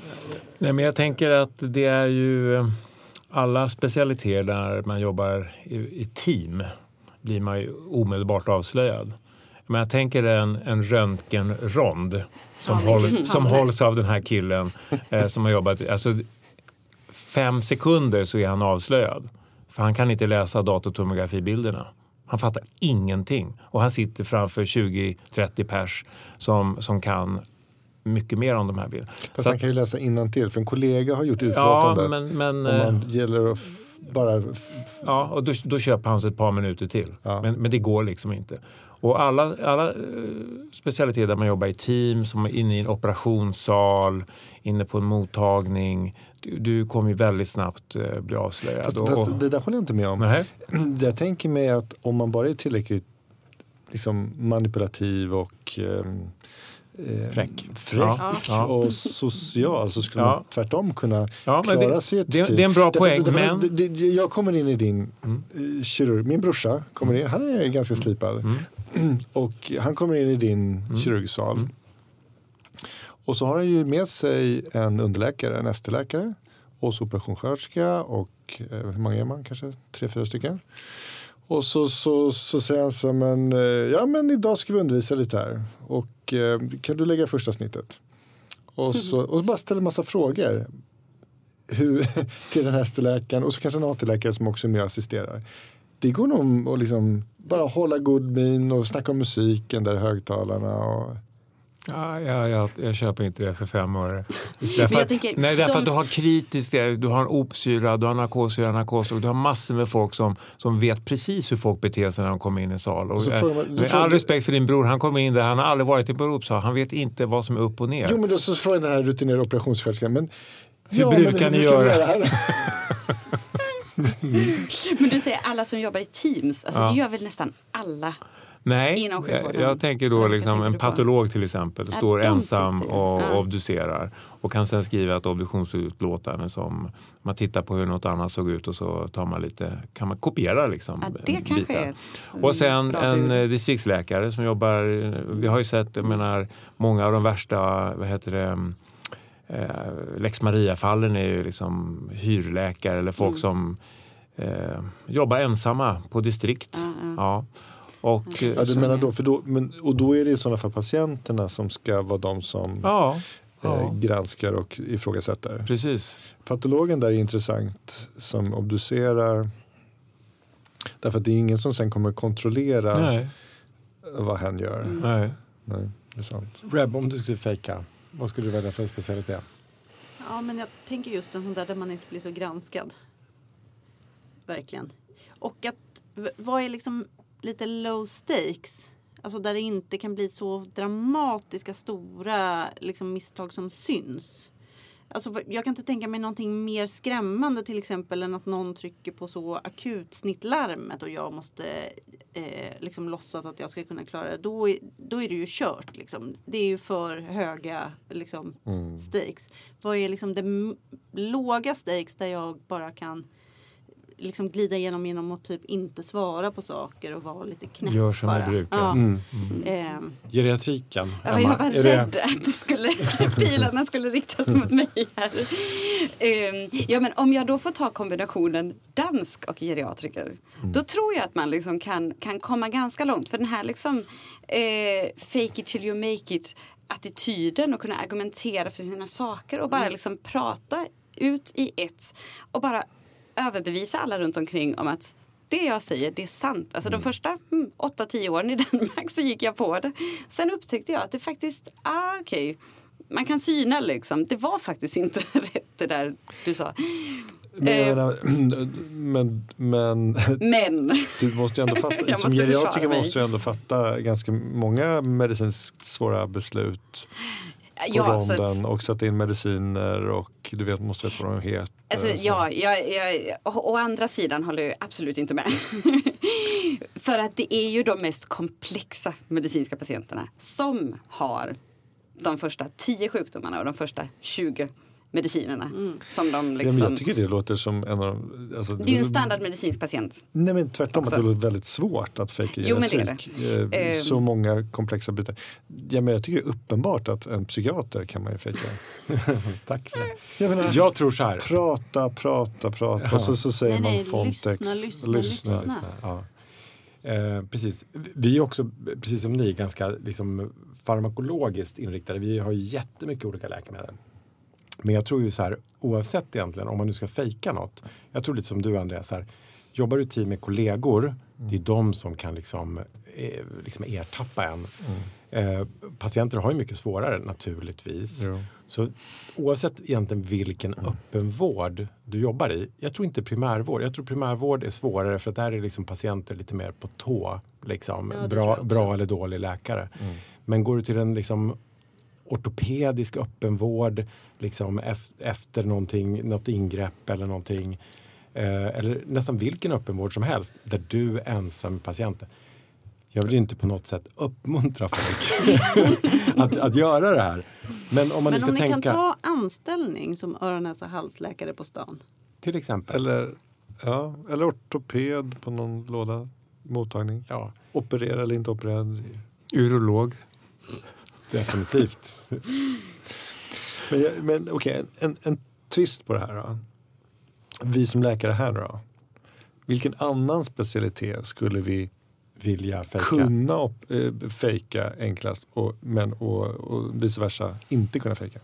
Nej, men jag tänker att det är ju eh, alla specialiteter där man jobbar i, i team blir man ju omedelbart avslöjad. Men jag tänker en, en röntgenrond som, hålls, som hålls av den här killen eh, som har jobbat. Alltså, fem sekunder så är han avslöjad. För han kan inte läsa datortomografibilderna. Han fattar ingenting. Och han sitter framför 20-30 pers som, som kan mycket mer om de här bilderna. Fast Så han kan ju läsa innantill för en kollega har gjort Ja, utlåtandet. men, men, Om eh, man gäller att bara Ja, och då, då köper han sig ett par minuter till. Ja. Men, men det går liksom inte. Och alla, alla eh, specialiteter där man jobbar i team, som är inne i en operationssal, inne på en mottagning. Du, du kommer ju väldigt snabbt eh, bli avslöjad. Fast, och, det där håller jag inte med om. Nej. Jag tänker mig att om man bara är tillräckligt liksom, manipulativ och ehm, eh, Fräck. fräck Ja, och social så skulle Ja. man tvärtom kunna Ja, klara det- sig ett det- det är en bra Därför- poäng, därför- men- det- det- Jag kommer in i din Mm. eh, kirurg. Min brorsa kommer in, han är ganska slipad. Mm. Och han kommer in i din kirurgsal. Mm. Och så har han ju med sig en underläkare, en ST-läkare och så operationssköterska och eh, hur många är man? Kanske tre, fyra stycken. Och så, så, så säger han så men, eh, ja men idag ska vi undervisa lite här och eh, kan du lägga första snittet? Och så, och så bara ställa massa frågor hur, till den här ST-läkaren och så kanske en AT-läkare som också är med och assisterar. Det går nog att liksom bara hålla god min och snacka om musiken där i högtalarna. Och, Ja, ja, jag, jag köper inte det för fem öre. Därför, jag tänker, nej, därför de- att du har kritiskt, du har en opsyra, du har narkossyra, narkosdrog, du har massor med folk som, som vet precis hur folk beter sig när de kommer in i sal. Och, frågar med frågar- all respekt för din bror, han kommer in där, han har aldrig varit i Boropsal, han vet inte vad som är upp och ner. jo men då så får den här rutinerade operationssköterskan. Men, Hur brukar ni hur göra? det här? Men du säger alla som jobbar i teams, alltså Ja. det gör väl nästan alla? Nej, Inom jag, sjukvården? jag tänker då liksom tänker en patolog till exempel, Ja, står ensam och Ja. obducerar och kan sen skriva ett obduktionsutlåtande som man tittar på hur något annat såg ut och så tar man lite, kan man kopiera liksom. Ja, det kanske bitar. är ett Och sen en bud. eh, distriktsläkare som jobbar, vi har ju sett, jag menar, många av de värsta, vad heter det, eh, Lex Maria-fallen är ju liksom hyrläkare eller folk Mm. som eh, jobbar ensamma på distrikt. Ja, ja. Ja. Och, eh, Ja, du så- menar då, för då, men, och då är det i sådana fall patienterna som ska vara de som Ja, eh, ja granskar och ifrågasätter. precis. Patologen där är intressant som obducerar. Därför att det är ingen som sen kommer kontrollera Nej, vad hen gör. nej. Nej, det är sant. Reb, om du skulle fejka, vad skulle du välja för specialitet? Ja, men jag tänker just en sån där där man inte blir så granskad. Verkligen. Och att vad är liksom lite low stakes? Alltså där det inte kan bli så dramatiska stora liksom, misstag som syns. Alltså, jag kan inte tänka mig någonting mer skrämmande till exempel än att någon trycker på så akut snittlarmet och jag måste eh, liksom låtsas att jag ska kunna klara det. Då är, då är det ju kört. Liksom. Det är ju för höga liksom, stakes. Vad är liksom det låga stakes där jag bara kan liksom glida igenom genom att typ inte svara på saker och vara lite knäpp Gör som jag bara. brukar. Ja. Mm. Ehm, Geriatriken, Ja, Emma, jag var är rädd det, att det skulle, pilarna skulle riktas mot mig här. Ehm, ja, men om jag då får ta kombinationen dansk och geriatriker då tror jag att man liksom kan, kan komma ganska långt. För den här liksom, eh, fake it till you make it attityden och kunna argumentera för sina saker och bara liksom prata ut i ett och bara överbevisa alla runt omkring om att det jag säger, det är sant. Alltså de första mm, 8-10 åren i Danmark så gick jag på det. Sen upptäckte jag att det faktiskt, ah, okej, man kan syna liksom. Det var faktiskt inte rätt det där du sa. Men, Eh. menar, men, men Men, du måste ju ändå fatta, Jag som geriatriker måste du ändå fatta ganska många medicinskt svåra beslut ja, så ronden att, och sätta in mediciner och du vet, måste veta vad de heter. alltså, Så- ja, jag, jag, å, å andra sidan håller jag absolut inte med. För att det är ju de mest komplexa medicinska patienterna som har de första 10 sjukdomarna och de första 20 medicinerna. Som de Ja, men liksom, jag tycker det låter som en av... Alltså, det är ju en standardmedicinsk patient. Nej men tvärtom, också. att det låter väldigt svårt att fejka Jo, men det. Eh, Ehm. Så många komplexa bitar. Ja, men jag tycker det är uppenbart att en psykiater kan man ju fejka. tack för det. Jag menar, Jag tror så här. prata, prata, prata och så, så säger Nej, man nej, Fontex. lyssna, lyssna, lyssna. Ja. Eh, precis. Vi är också, precis som ni, ganska liksom, farmakologiskt inriktade. Vi har ju jättemycket olika läkemedel. Men jag tror ju så här, oavsett egentligen om man nu ska fejka något. Jag tror lite som du Andreas, här, jobbar du team med kollegor, det är de som kan liksom, eh, liksom ertappa en. Eh, patienter har ju mycket svårare naturligtvis. Jo. Så oavsett egentligen vilken öppenvård du jobbar i. Jag tror inte primärvård. Jag tror primärvård är svårare för att där är liksom patienter lite mer på tå. Liksom. Ja, bra, bra eller dålig läkare. Men går du till en liksom ortopedisk öppenvård liksom ef- efter någonting, något ingrepp eller någonting. Eh, eller nästan vilken öppenvård som helst där du är ensam med patienten. Jag vill ju inte på något sätt uppmuntra folk att, att göra det här. Men om man Men ska om ni tänka, kan ta anställning som öron, näsa, halsläkare på stan. till exempel. Eller, ja, eller ortoped på någon låda, mottagning. Ja, Operera eller inte operera. Urolog. Definitivt. Men, men okej, en, en twist på det här då. Vi som läkare här då. Vilken annan specialitet skulle vi Vilja fejka. kunna eh, fejka enklast och, men och, och vice versa inte kunna fejka?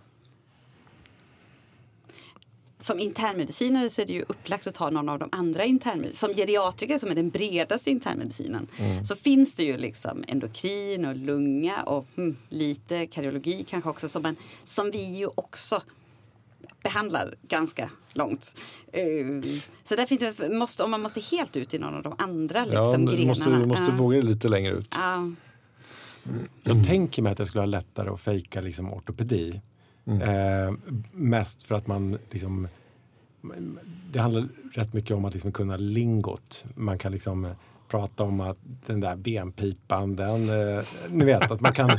Som internmedicinare så är det ju upplagt att ta någon av de andra internmedicinerna. Som geriatriker som är den bredaste internmedicinen så finns det ju liksom endokrin och lunga och hmm, lite kardiologi kanske också som, en, som vi ju också behandlar ganska långt. Eh, så där finns det, måste, om man måste helt ut i någon av de andra liksom, ja, du grenarna. måste, du måste Ja. våga lite längre ut. Ja. Jag tänker mig att det skulle vara lättare att fejka liksom ortopedi. Eh, mest för att man liksom det handlar rätt mycket om att liksom kunna lingot. Man kan liksom eh, prata om att den där benpipan, den, eh, ni vet att man kan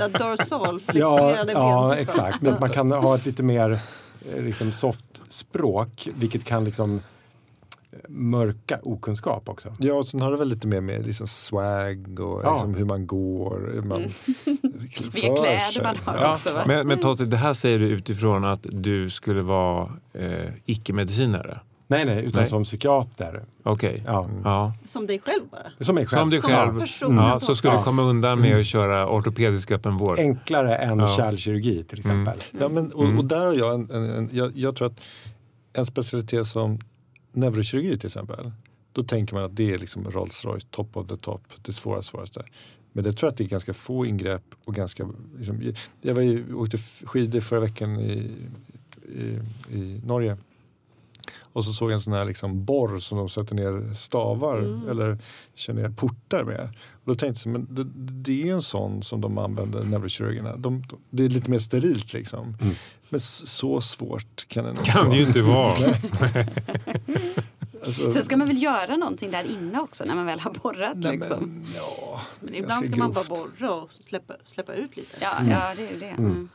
Ja, ja exakt. Att man kan ha ett lite mer eh, liksom soft språk vilket kan liksom mörka okunskap också. Ja, och sen har det väl lite mer med liksom swag och Ja. liksom hur man går. Hur man Vilka för kläder sig. man har Ja. också. Va? Men, men Totte, det här säger du utifrån att du skulle vara eh, icke-medicinare? Nej, nej, utan Nej. som psykiater. Okej. Ja. Ja. Som dig själv bara. Som mig själv. Som Som själv. person. Ja, så skulle du komma undan med att köra ortopedisk öppenvård. Enklare än Ja. kärlkirurgi till exempel. Ja, men, och, och där har jag en, en, en jag, jag tror att en specialitet som neurokirurgi till exempel. Då tänker man att det är liksom Rolls Royce, top of the top, det svåraste, svåraste. Men det tror jag att det är ganska få ingrepp och ganska, liksom, jag var ju, åkte skidor förra veckan i, i, i Norge. Och så såg jag en sån här liksom borr som de sätter ner stavar eller kör ner portar med. Och då tänkte jag, så, men det, det är ju en sån som de använder, neurokirurgerna. De, de, det är lite mer sterilt liksom. Men s- så svårt kan det nog kan det ju inte vara. Alltså, Sen ska man väl göra någonting där inne också när man väl har borrat. nej, liksom. men, ja, Men ibland ska man bara borra och släppa, släppa ut lite. Ja, ja, det är ju det. Mm.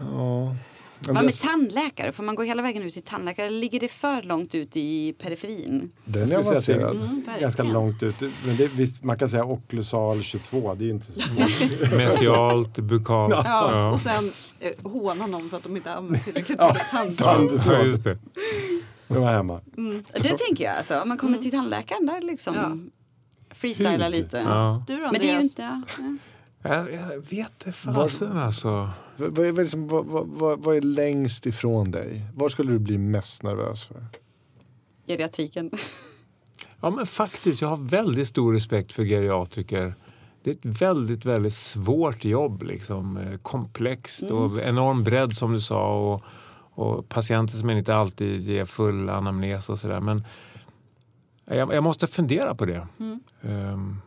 Ja. Men Vad det- med tandläkare? Får man gå hela vägen ut till tandläkare? Eller ligger det för långt ut i periferin? Den är det avancerad. Mm, ganska långt ut. Men det, visst, man kan säga okklusal 22, det är ju inte så svårt. Mesialt, bukalt. Ja, Ja. Och sen eh, håna någon för att de inte använder tillräckligt mycket tandborste. Ja, just det. De var hemma. Det tänker jag. Alltså. Om man kommer till tandläkaren där liksom Ja. freestyla lite. Ja. Du då Men det är ju inte... Ja. Ja. Jag, jag vet det fasen alltså. Vad, vad, vad, liksom, vad, vad, vad, vad är längst ifrån dig? Var skulle du bli mest nervös för? Geriatriken. Ja men faktiskt, jag har väldigt stor respekt för geriatriker. Det är ett väldigt, väldigt svårt jobb. Liksom. Eh, Komplext och enorm bredd som du sa. Och, och patienter som inte alltid ger full anamnes och sådär. Men jag, jag måste fundera på det. Ehm,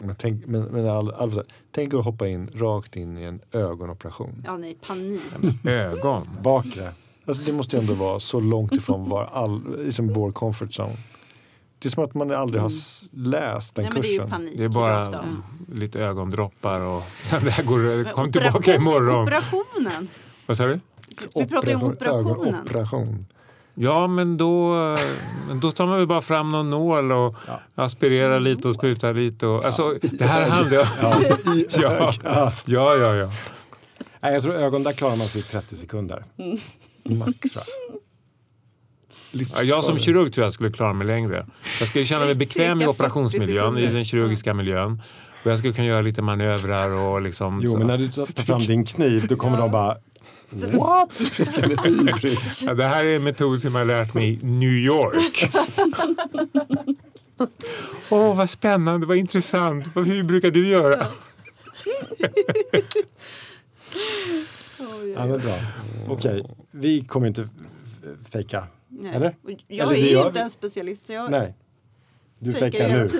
Men tänk, men, men all, all, tänk att hoppa in rakt in i en ögonoperation. Ja, nej, panik. ögon. Bakre. Alltså det måste ju ändå vara så långt ifrån var all, liksom vår comfort zone. Det är som att man aldrig har s- läst den Nej, men det är kursen. Det är bara lite ögondroppar och sen det här går, kom tillbaka imorgon. Operationen. Vad sa du? Vi pratar ju om operationen. Ögonoperation. Ja, men då, då tar man väl bara fram någon nål och aspirerar lite och sprutar lite. Och, alltså, det här handlar ju ja, ja, ja, ja, ja. Nej, jag tror ögon, där klarar man sig i 30 sekunder. Max. Ja, Jag som kirurg tror jag skulle klara mig längre. Jag skulle känna mig bekväm i Cirka 40 operationsmiljön, i den kirurgiska miljön. Och jag skulle kunna göra lite manövrar och liksom... Jo, så. men när du tar fram din kniv då kommer de bara What? ja, det här är en metod som jag har lärt mig i New York. Åh, vad spännande, vad intressant. Hur brukar du göra? Ja, men bra. Okej, vi kommer inte fejka. Nej. Eller? Jag Eller är ju inte en specialist så jag Nej. Du fejkar nu.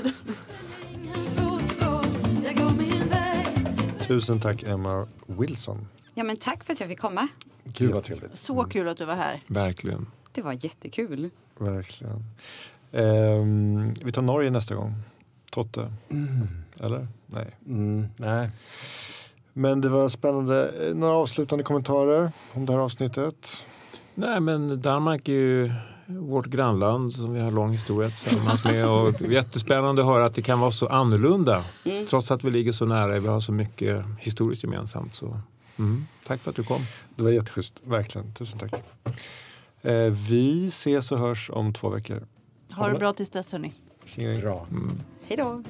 Tusen tack Emma Wilson. Ja, men tack för att jag fick komma. Gud vad trevligt. Så kul att du var här. Verkligen. Det var jättekul. Verkligen. Ehm, vi tar Norge nästa gång. Totte. Eller? Nej. Mm, nej. Men det var spännande. Eh, Några avslutande kommentarer om det här avsnittet? Nej, men Danmark är ju vårt grannland som vi har lång historia tillsammans med. Och jättespännande att höra att det kan vara så annorlunda. Trots att vi ligger så nära. Vi har så mycket historiskt gemensamt. Så. Mm. Tack för att du kom. Det var jätteschysst. Verkligen. Tusen tack. Eh, vi ses och hörs om två veckor. Ha det bra tills dess hörni. Bra. Hej då!